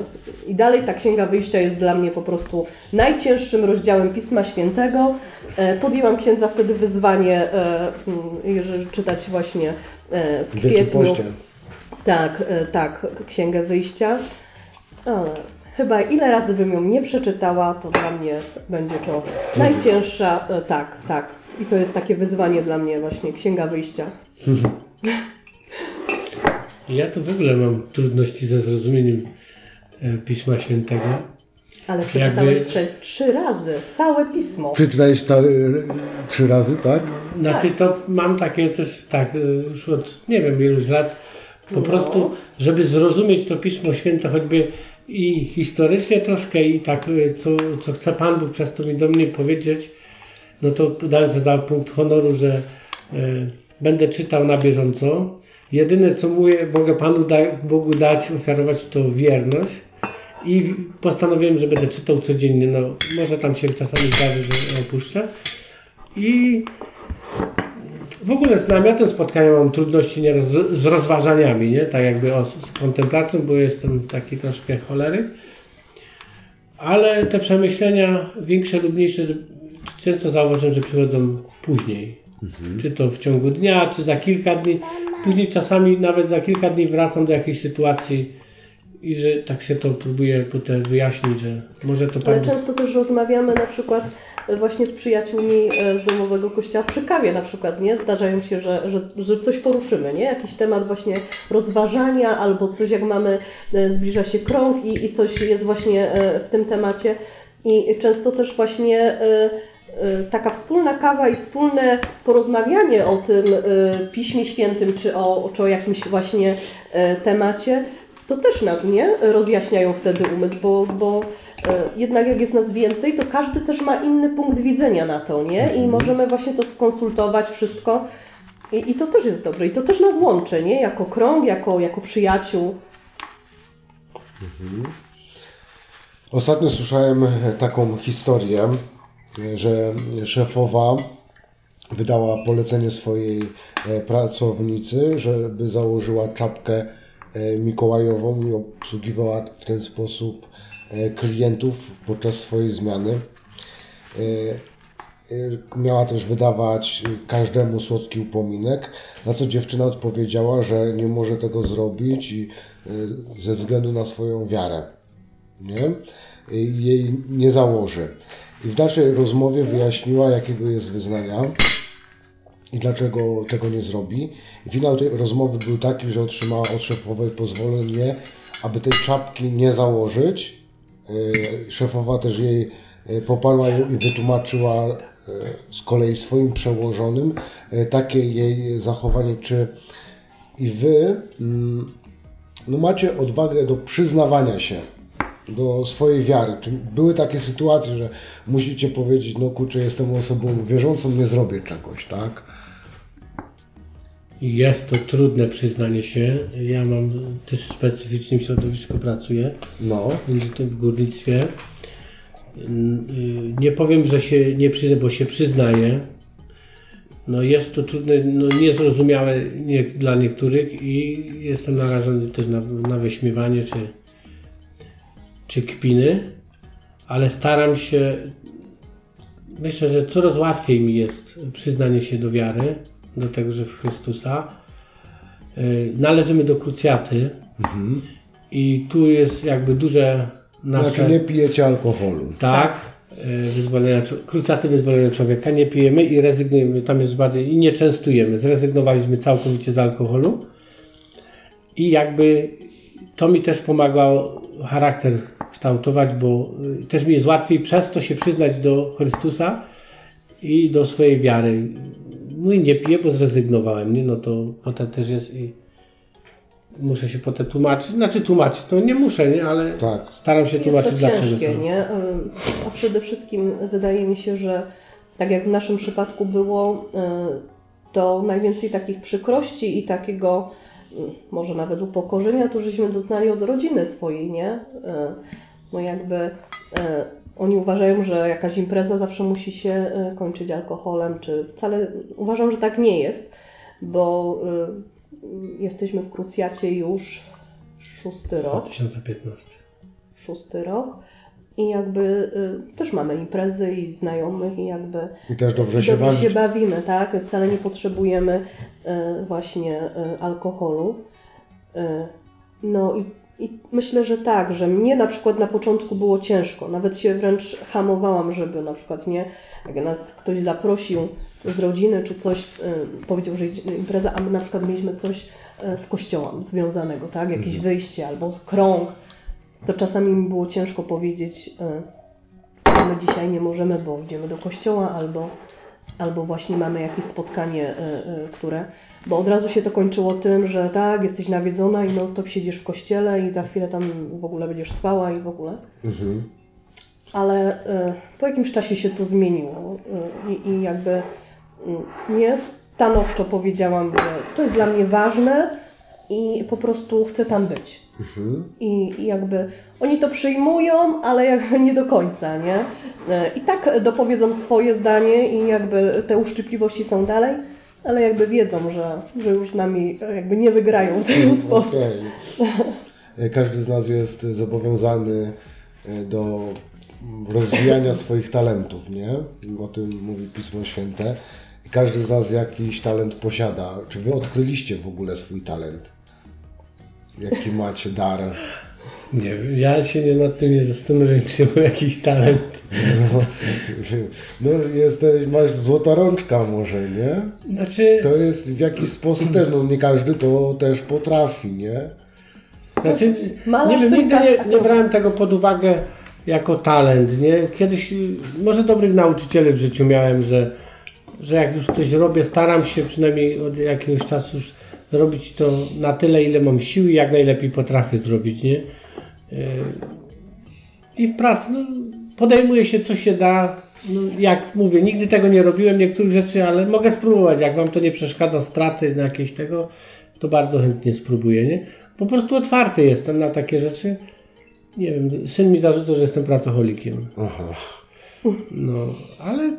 Speaker 3: I dalej ta Księga Wyjścia jest dla mnie po prostu najcięższym rozdziałem Pisma Świętego. E, Podjęłam księdza wtedy wyzwanie, e, żeby czytać właśnie w kwietniu. Tak, tak, Księgę Wyjścia. Ale chyba ile razy bym ją nie przeczytała, to dla mnie będzie to najcięższa, tak, tak. I to jest takie wyzwanie dla mnie właśnie, Księga Wyjścia.
Speaker 2: Ja tu w ogóle mam trudności ze zrozumieniem e, Pisma Świętego.
Speaker 3: Ale przeczytałeś
Speaker 2: Jakby-
Speaker 3: trzy, trzy razy, całe pismo.
Speaker 1: Przeczytałeś to y, trzy razy, tak?
Speaker 2: Znaczy to mam takie też, tak, e, już od nie wiem iluś lat, po
Speaker 3: No.
Speaker 2: prostu, żeby zrozumieć to Pismo Święte choćby i historycznie troszkę i tak, e, co, co chce Pan Bóg przez to mi do mnie powiedzieć, no to dałem sobie za punkt honoru, że e, będę czytał na bieżąco. Jedyne co mówię, mogę Panu da, Bogu dać, ofiarować to wierność. I postanowiłem, że będę czytał codziennie. No, może tam się czasami zdarzy, że opuszczę. I w ogóle z namiotem spotkania mam trudności nieraz z- rozważaniami, nie? Tak jakby o, z kontemplacją, bo jestem taki troszkę choleryk. Ale te przemyślenia większe lub mniejsze często zauważyłem, że przychodzą później. Czy to w ciągu dnia, czy za kilka dni. Później czasami nawet za kilka dni wracam do jakiejś sytuacji i że tak się to próbuję potem wyjaśnić, że może to
Speaker 3: Ale często też rozmawiamy na przykład e, właśnie z przyjaciółmi e, z domowego kościoła przy kawie na przykład, nie? Zdarzają się, że, że, że coś poruszymy, nie? Jakiś temat właśnie rozważania albo coś jak mamy, e, zbliża się krąg i, i coś jest właśnie w tym temacie i często też właśnie taka wspólna kawa i wspólne porozmawianie o tym e, Piśmie Świętym czy o, czy o jakimś właśnie e, temacie to też nam nie rozjaśniają wtedy umysł, bo, bo e, jednak jak jest nas więcej, to każdy też ma inny punkt widzenia na to, nie? I możemy właśnie to skonsultować wszystko. I, I to też jest dobre. I to też nas łączy, nie? Jako krąg, jako, jako przyjaciół.
Speaker 1: Ostatnio słyszałem taką historię, że szefowa wydała polecenie swojej e, pracownicy, żeby założyła czapkę e, mikołajową i obsługiwała w ten sposób e, klientów podczas swojej zmiany. Miała też wydawać każdemu słodki upominek, na co dziewczyna odpowiedziała, że nie może tego zrobić ze względu na swoją wiarę. Nie? Jej nie założy. I w dalszej rozmowie wyjaśniła, jakiego jest wyznania i dlaczego tego nie zrobi. Finał tej rozmowy był taki, że otrzymała od szefowej pozwolenie, aby tej czapki nie założyć. E, szefowa też jej e, poparła ją i wytłumaczyła e, z kolei swoim przełożonym takie jej zachowanie, czy i wy mm, no macie odwagę do przyznawania się do swojej wiary. Czy były takie sytuacje, że musicie powiedzieć, no kurczę, jestem osobą wierzącą, nie zrobię czegoś, tak?
Speaker 2: Jest to trudne przyznanie się. Ja mam też w specyficznym środowisku pracuję.
Speaker 1: No.
Speaker 2: W górnictwie. Nie powiem, że się nie przyznę, bo się przyznaję. No jest to trudne, no niezrozumiałe nie, dla niektórych i jestem narażony też na, na wyśmiewanie czy, czy kpiny, ale staram się, myślę, że coraz łatwiej mi jest przyznanie się do wiary do tego, że w Chrystusa. E, należymy do krucjaty mhm. i tu jest jakby duże
Speaker 1: nasze... Znaczy nie pijecie alkoholu.
Speaker 2: Tak. E, wyzwolenia, krucjaty wyzwolenia człowieka. Nie pijemy i rezygnujemy. Tam jest bardziej i nie częstujemy. Zrezygnowaliśmy całkowicie z alkoholu i jakby to mi też pomagało charakter kształtować, bo e, też mi jest łatwiej przez to się przyznać do Chrystusa i do swojej wiary no i nie piję, bo zrezygnowałem, nie? No to potem też jest i muszę się potem tłumaczyć, znaczy tłumaczyć, to nie muszę, nie? Ale tak. staram się tłumaczyć
Speaker 3: jest
Speaker 2: to dlaczego.
Speaker 3: Ciężkie, nie? A przede wszystkim wydaje mi się, że tak jak w naszym przypadku było, y, to najwięcej takich przykrości i takiego y, może nawet upokorzenia, to żeśmy doznali od rodziny swojej, nie? Y, no jakby oni uważają, że jakaś impreza zawsze musi się e, kończyć alkoholem, czy wcale uważam, że tak nie jest, bo y, jesteśmy w krucjacie już szósty rok.
Speaker 2: 2015.
Speaker 3: Szósty rok. I jakby y, też mamy imprezy i znajomych i jakby
Speaker 1: I też dobrze się, dobrze
Speaker 3: się bawimy, tak? Wcale nie potrzebujemy y, właśnie alkoholu. No i i myślę, że tak, że mnie na przykład na początku było ciężko. Nawet się wręcz hamowałam, żeby na przykład nie, jak nas ktoś zaprosił z rodziny czy coś, y, powiedział, że impreza, a my na przykład mieliśmy coś y, z kościołem związanego, tak? Jakieś mhm. wyjście albo krąg, to czasami mi było ciężko powiedzieć, że my dzisiaj nie możemy, bo idziemy do kościoła albo, albo właśnie mamy jakieś spotkanie, które bo od razu się to kończyło tym, że tak, jesteś nawiedzona i non-stop siedzisz w kościele i za chwilę tam w ogóle będziesz spała i w ogóle. Mhm. Ale y, po jakimś czasie się to zmieniło y, i jakby y, nie stanowczo powiedziałam, że to jest dla mnie ważne i po prostu chcę tam być. Mhm. I, I, jakby oni to przyjmują, ale jakby nie do końca, nie? I tak dopowiedzą swoje zdanie i jakby te uszczypliwości są dalej ale jakby wiedzą, że, że już z nami jakby nie wygrają w ten okay. sposób.
Speaker 1: Każdy z nas jest zobowiązany e, do rozwijania swoich talentów, nie? O tym mówi Pismo Święte. Każdy z nas jakiś talent posiada. Czy wy odkryliście w ogóle swój talent? Jaki macie dar?
Speaker 2: Nie wiem, ja się nie nad tym nie zastanawiam, czy mam jakiś talent.
Speaker 1: No, no jesteś, masz złota rączka może, nie?
Speaker 2: Znaczy...
Speaker 1: To jest w jakiś sposób też, no nie każdy to też potrafi, nie?
Speaker 2: Znaczy, nie wiem, nigdy nie, nie brałem tego pod uwagę jako talent, nie? Kiedyś, może dobrych nauczycieli w życiu miałem, że, że jak już coś robię, staram się przynajmniej od jakiegoś czasu już zrobić to na tyle, ile mam siły i jak najlepiej potrafię zrobić, nie? I w pracy no, podejmuje się co się da. No, jak mówię, nigdy tego nie robiłem, niektórych rzeczy, ale mogę spróbować. Jak Wam to nie przeszkadza straty na jakieś tego, to bardzo chętnie spróbuję. Nie? Po prostu otwarty jestem na takie rzeczy. Nie wiem, syn mi zarzuca, że jestem pracocholikiem. Aha. No, ale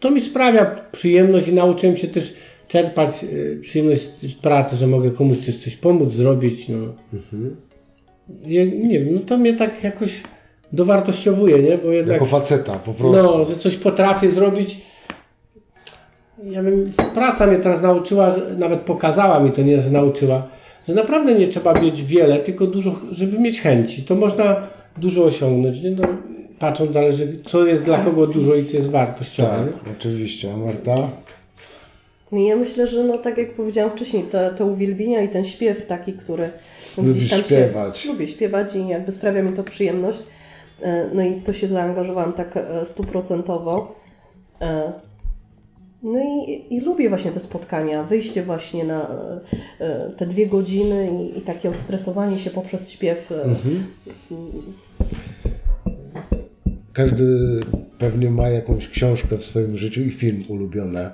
Speaker 2: to mi sprawia przyjemność i nauczyłem się też czerpać y, przyjemność z pracy, że mogę komuś coś, coś pomóc, zrobić. No. Mhm nie wiem, no to mnie tak jakoś dowartościowuje, nie?
Speaker 1: Bo jednak, jako faceta po prostu.
Speaker 2: No, że coś potrafię zrobić ja wiem, praca mnie teraz nauczyła, nawet pokazała mi to, nie, że nauczyła, że naprawdę nie trzeba mieć wiele, tylko dużo, żeby mieć chęci. To można dużo osiągnąć. Nie? No, patrząc zależy, co jest dla kogo dużo i co jest wartościowe.
Speaker 1: Tak,
Speaker 2: nie?
Speaker 1: oczywiście. Marta?
Speaker 3: I Ja myślę, że no tak jak powiedziałam wcześniej, te, te uwielbienia i ten śpiew taki, który no,
Speaker 1: Lubisz
Speaker 3: gdzieś tam
Speaker 1: śpiewać.
Speaker 3: się... Lubię śpiewać i jakby sprawia mi to przyjemność. E, No i w to się zaangażowałam tak e, stuprocentowo. E, No i, i lubię właśnie te spotkania, wyjście właśnie na te dwie godziny i, i takie odstresowanie się poprzez śpiew.
Speaker 1: Mhm. Każdy pewnie ma jakąś książkę w swoim życiu i film ulubione.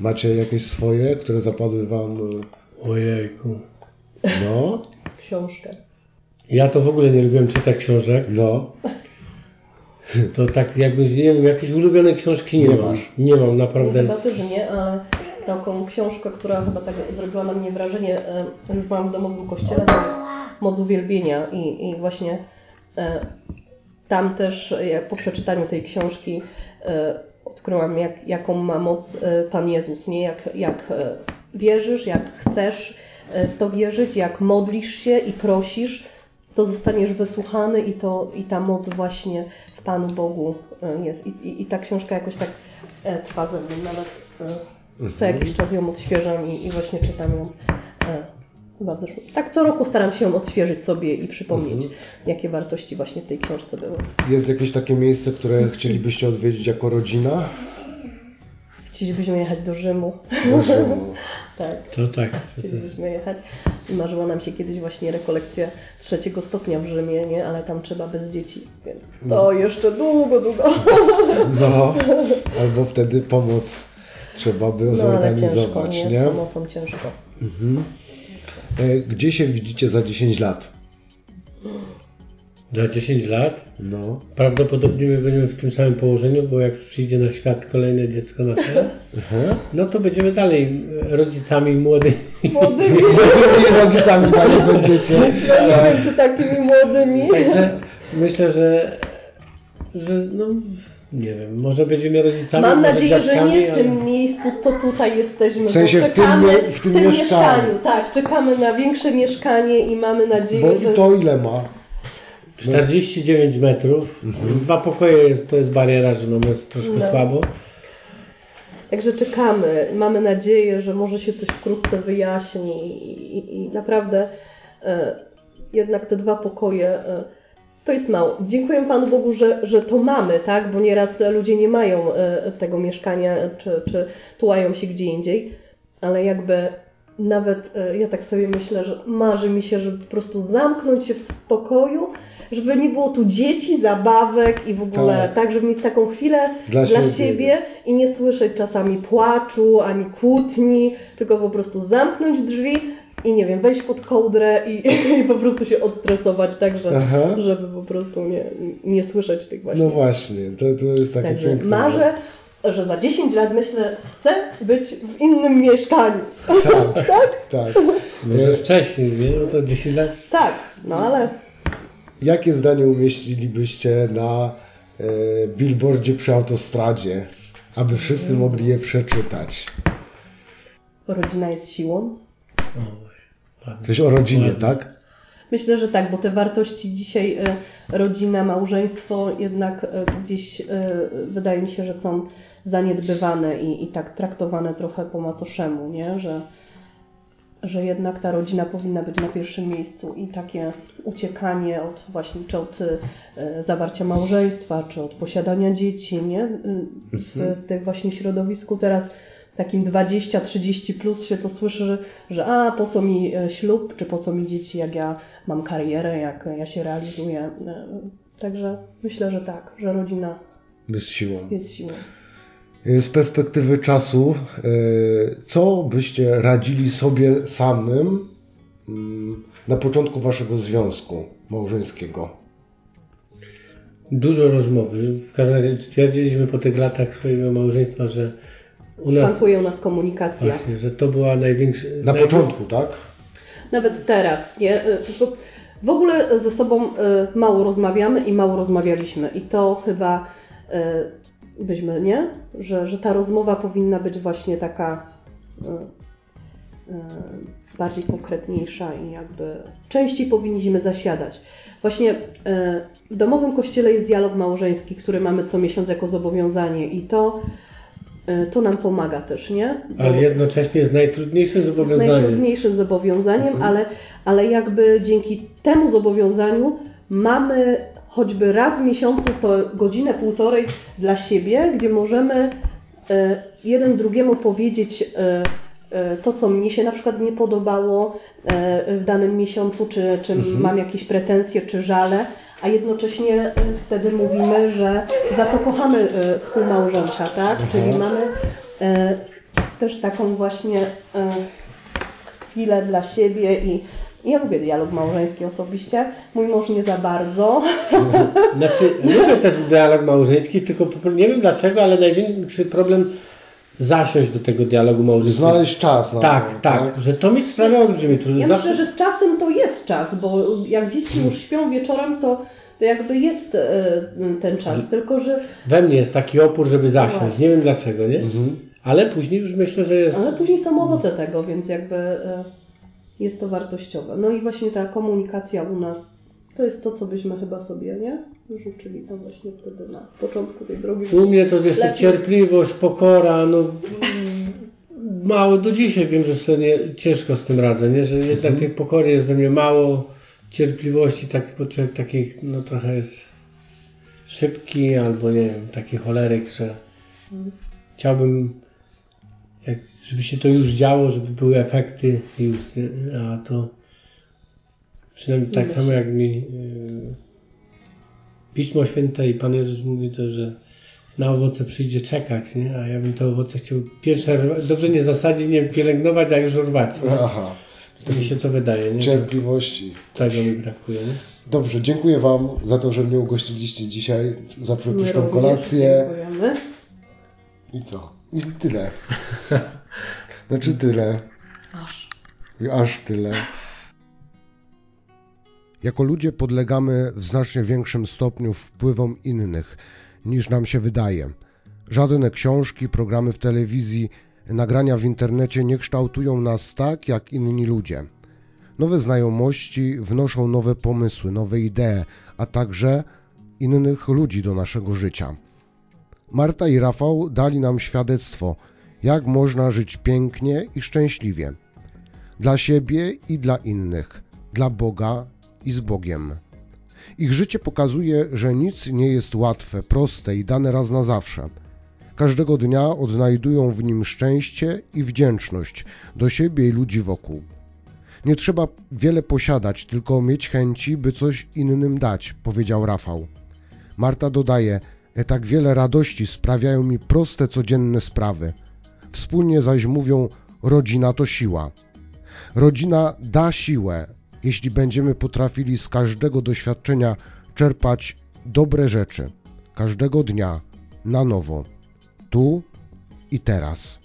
Speaker 1: Macie jakieś swoje, które zapadły wam?
Speaker 2: Ojejku.
Speaker 1: No,
Speaker 3: Książkę.
Speaker 2: Ja to w ogóle nie lubiłem czytać książek.
Speaker 1: no.
Speaker 2: To tak jakby, nie wiem, jakieś ulubione książki nie,
Speaker 1: Nie
Speaker 2: mam.
Speaker 1: masz.
Speaker 2: Nie mam,
Speaker 3: No,
Speaker 2: naprawdę.
Speaker 3: chyba też nie, ale taką książkę, która chyba tak zrobiła na mnie wrażenie, e, już mam w domu w kościele, to jest Moc Uwielbienia i, i właśnie e, tam też e, po przeczytaniu tej książki odkryłam, jak, jaką ma moc Pan Jezus, nie? Jak, jak wierzysz, jak chcesz w to wierzyć, jak modlisz się i prosisz, to zostaniesz wysłuchany i, to, i ta moc właśnie w Panu Bogu e, jest. I, i, i ta książka jakoś tak e, trwa ze mną, nawet e, co jakiś czas ją odświeżam i, i właśnie czytam ją. E, chyba w zeszłym. Tak co roku staram się ją odświeżyć sobie i przypomnieć, jakie wartości właśnie w tej książce były.
Speaker 1: Jest jakieś takie miejsce, które chcielibyście odwiedzić jako rodzina?
Speaker 3: Chcielibyśmy jechać do Rzymu.
Speaker 1: Do Rzymu.
Speaker 3: tak.
Speaker 2: To tak.
Speaker 3: Chcielibyśmy jechać. I marzyła nam się kiedyś właśnie rekolekcja trzeciego stopnia w Rzymie, nie? ale tam trzeba bez dzieci, więc to jeszcze długo, długo.
Speaker 1: No, albo wtedy pomoc trzeba by
Speaker 3: No ale
Speaker 1: zorganizować,
Speaker 3: ciężko, nie? Z pomocą ciężko.
Speaker 1: Mhm. E, Gdzie się widzicie za 10 lat?
Speaker 2: Za 10 lat
Speaker 1: No.
Speaker 2: prawdopodobnie my będziemy w tym samym położeniu, bo jak przyjdzie na świat kolejne dziecko nasze,
Speaker 1: Aha.
Speaker 2: no to będziemy dalej rodzicami młodymi.
Speaker 3: Młodymi,
Speaker 1: rodzicami dalej będziecie.
Speaker 3: ja nie wiem czy takimi młodymi.
Speaker 2: Także myślę, że, że no, nie wiem, może będziemy rodzicami,
Speaker 3: Mam nadzieję, że nie w
Speaker 2: ale-
Speaker 3: tym miejscu, co tutaj jesteśmy.
Speaker 1: W sensie
Speaker 3: bo
Speaker 1: w tym
Speaker 3: czekamy,
Speaker 1: w tym mieszkaniu.
Speaker 3: Tak, czekamy na większe mieszkanie i mamy nadzieję,
Speaker 1: Bo
Speaker 3: że.
Speaker 1: to ile ma?
Speaker 2: 49 metrów, dwa pokoje to jest bariera, że nam jest troszkę
Speaker 3: No.
Speaker 2: słabo.
Speaker 3: Także czekamy. Mamy nadzieję, że może się coś wkrótce wyjaśni i, i, i naprawdę e, jednak te dwa pokoje e, to jest mało. Dziękuję Panu Bogu, że, że to mamy, tak? Bo nieraz ludzie nie mają e, tego mieszkania, czy, czy tułają się gdzie indziej, ale jakby nawet e, ja tak sobie myślę, że marzy mi się, żeby po prostu zamknąć się w pokoju, żeby nie było tu dzieci, zabawek i w ogóle
Speaker 1: Tak.
Speaker 3: tak, żeby mieć taką chwilę
Speaker 1: Dla
Speaker 3: dla,
Speaker 1: siebie.
Speaker 3: siebie i nie słyszeć czasami płaczu, ani kłótni, tylko po prostu zamknąć drzwi i nie wiem, wejść pod kołdrę i, i po prostu się odstresować tak, że,
Speaker 1: Aha.
Speaker 3: żeby po prostu nie, nie słyszeć tych właśnie.
Speaker 1: No właśnie, to, to jest takie
Speaker 3: Także
Speaker 1: piękne.
Speaker 3: marzę, że za 10 lat myślę, chcę być w innym mieszkaniu.
Speaker 1: Tak, tak.
Speaker 2: Może wcześniej, nie? No to 10 lat.
Speaker 3: Tak, no ale
Speaker 1: Jakie zdanie umieścilibyście na e, billboardzie przy autostradzie, aby wszyscy mogli je przeczytać?
Speaker 3: rodzina jest siłą.
Speaker 1: Coś o rodzinie, tak?
Speaker 3: Myślę, że tak, bo te wartości dzisiaj e, rodzina, małżeństwo jednak e, gdzieś e, wydaje mi się, że są zaniedbywane i, i tak traktowane trochę po macoszemu, nie? Że, że jednak ta rodzina powinna być na pierwszym miejscu i takie uciekanie od właśnie czy od e, zawarcia małżeństwa, czy od posiadania dzieci, nie? W, w tym właśnie środowisku teraz takim 20-30 plus się to słyszy, że, że a po co mi e, ślub, czy po co mi dzieci, jak ja mam karierę, jak ja się realizuję. E, Także myślę, że tak, że rodzina
Speaker 1: Bez siłą.
Speaker 3: jest siłą.
Speaker 1: E, Z perspektywy czasu, e, co byście radzili sobie samym mm, na początku waszego związku małżeńskiego?
Speaker 2: Dużo rozmowy. W każdym razie stwierdziliśmy po tych latach swojego małżeństwa, że u nas
Speaker 3: Szwankuje u nas komunikacja.
Speaker 2: właśnie, że to była największa.
Speaker 1: Na początku, tak?
Speaker 3: Nawet teraz, nie? Y, W ogóle ze sobą y, mało rozmawiamy i mało rozmawialiśmy. I to chyba y, byśmy, nie? Że, że ta rozmowa powinna być właśnie taka y, y, bardziej konkretniejsza i jakby częściej powinniśmy zasiadać. Właśnie y, w domowym kościele jest dialog małżeński, który mamy co miesiąc jako zobowiązanie i to to nam pomaga też, nie?
Speaker 2: Bo ale jednocześnie jest najtrudniejszym zobowiązaniem.
Speaker 3: Jest najtrudniejszym zobowiązaniem, mhm. ale, ale jakby dzięki temu zobowiązaniu mamy choćby raz w miesiącu to godzinę, półtorej dla siebie, gdzie możemy e, jeden drugiemu powiedzieć e, e, to, co mnie się na przykład nie podobało w danym miesiącu, czy, czy mhm. mam jakieś pretensje, czy żale, a jednocześnie wtedy mówimy, że za co kochamy współmałżonka, tak? Mhm. Czyli mamy też taką właśnie chwilę dla siebie i ja lubię dialog małżeński osobiście, mój mąż nie za bardzo.
Speaker 2: Znaczy, lubię też dialog małżeński, tylko nie wiem dlaczego, ale największy problem zasiąść do tego dialogu małżeńskiego.
Speaker 1: Znaleźć czas na
Speaker 2: tak, to, tak, tak, że to mi sprawia olbrzymi trudność.
Speaker 3: Ja Zawsze... myślę, że z czasem to jest czas, bo jak dzieci już śpią wieczorem, to to jakby jest e, ten czas, tylko że...
Speaker 2: We mnie jest taki opór, żeby zasiąść, nie wiem dlaczego, nie? Mhm. Ale później już myślę, że jest...
Speaker 3: Ale później są owoce tego, więc jakby... Jest to wartościowe. No i właśnie ta komunikacja u nas to jest to, co byśmy chyba sobie, nie? Życzyli tam właśnie wtedy na początku tej drogi.
Speaker 2: U mnie to jest cierpliwość, pokora, no mało do dzisiaj wiem, że sobie ciężko z tym radzę, nie? Że jednak mhm. tej pokory jest we mnie mało, cierpliwości, taki, bo człowiek taki, no trochę jest szybki, albo nie wiem, taki choleryk, że mhm. chciałbym żeby się to już działo, żeby były efekty, już, a to przynajmniej tak samo jak mi yy, Pismo Święte i Pan Jezus mówi to, że na owoce przyjdzie czekać, nie? a ja bym te owoce chciał pierwsze, dobrze nie zasadzić, nie pielęgnować, a już rwać. Aha. To mi się to wydaje. Nie?
Speaker 1: Cierpliwości.
Speaker 2: Tego mi brakuje. Nie?
Speaker 1: Dobrze, dziękuję Wam za to, że mnie ugościliście dzisiaj, za przepyszną kolację.
Speaker 3: Dziękujemy.
Speaker 1: I co? I tyle. Znaczy tyle. Aż. Aż tyle. Jako ludzie podlegamy w znacznie większym stopniu wpływom innych niż nam się wydaje. Żadne książki, programy w telewizji, nagrania w internecie nie kształtują nas tak jak inni ludzie. Nowe znajomości wnoszą nowe pomysły, nowe idee, a także innych ludzi do naszego życia. Marta i Rafał dali nam świadectwo, jak można żyć pięknie i szczęśliwie. Dla siebie i dla innych, dla Boga i z Bogiem. Ich życie pokazuje, że nic nie jest łatwe, proste i dane raz na zawsze. Każdego dnia odnajdują w nim szczęście i wdzięczność do siebie i ludzi wokół. Nie trzeba wiele posiadać, tylko mieć chęci, by coś innym dać, powiedział Rafał. Marta dodaje, tak wiele radości sprawiają mi proste, codzienne sprawy. Wspólnie zaś mówią, rodzina to siła. Rodzina da siłę, jeśli będziemy potrafili z każdego doświadczenia czerpać dobre rzeczy, każdego dnia, na nowo, tu i teraz.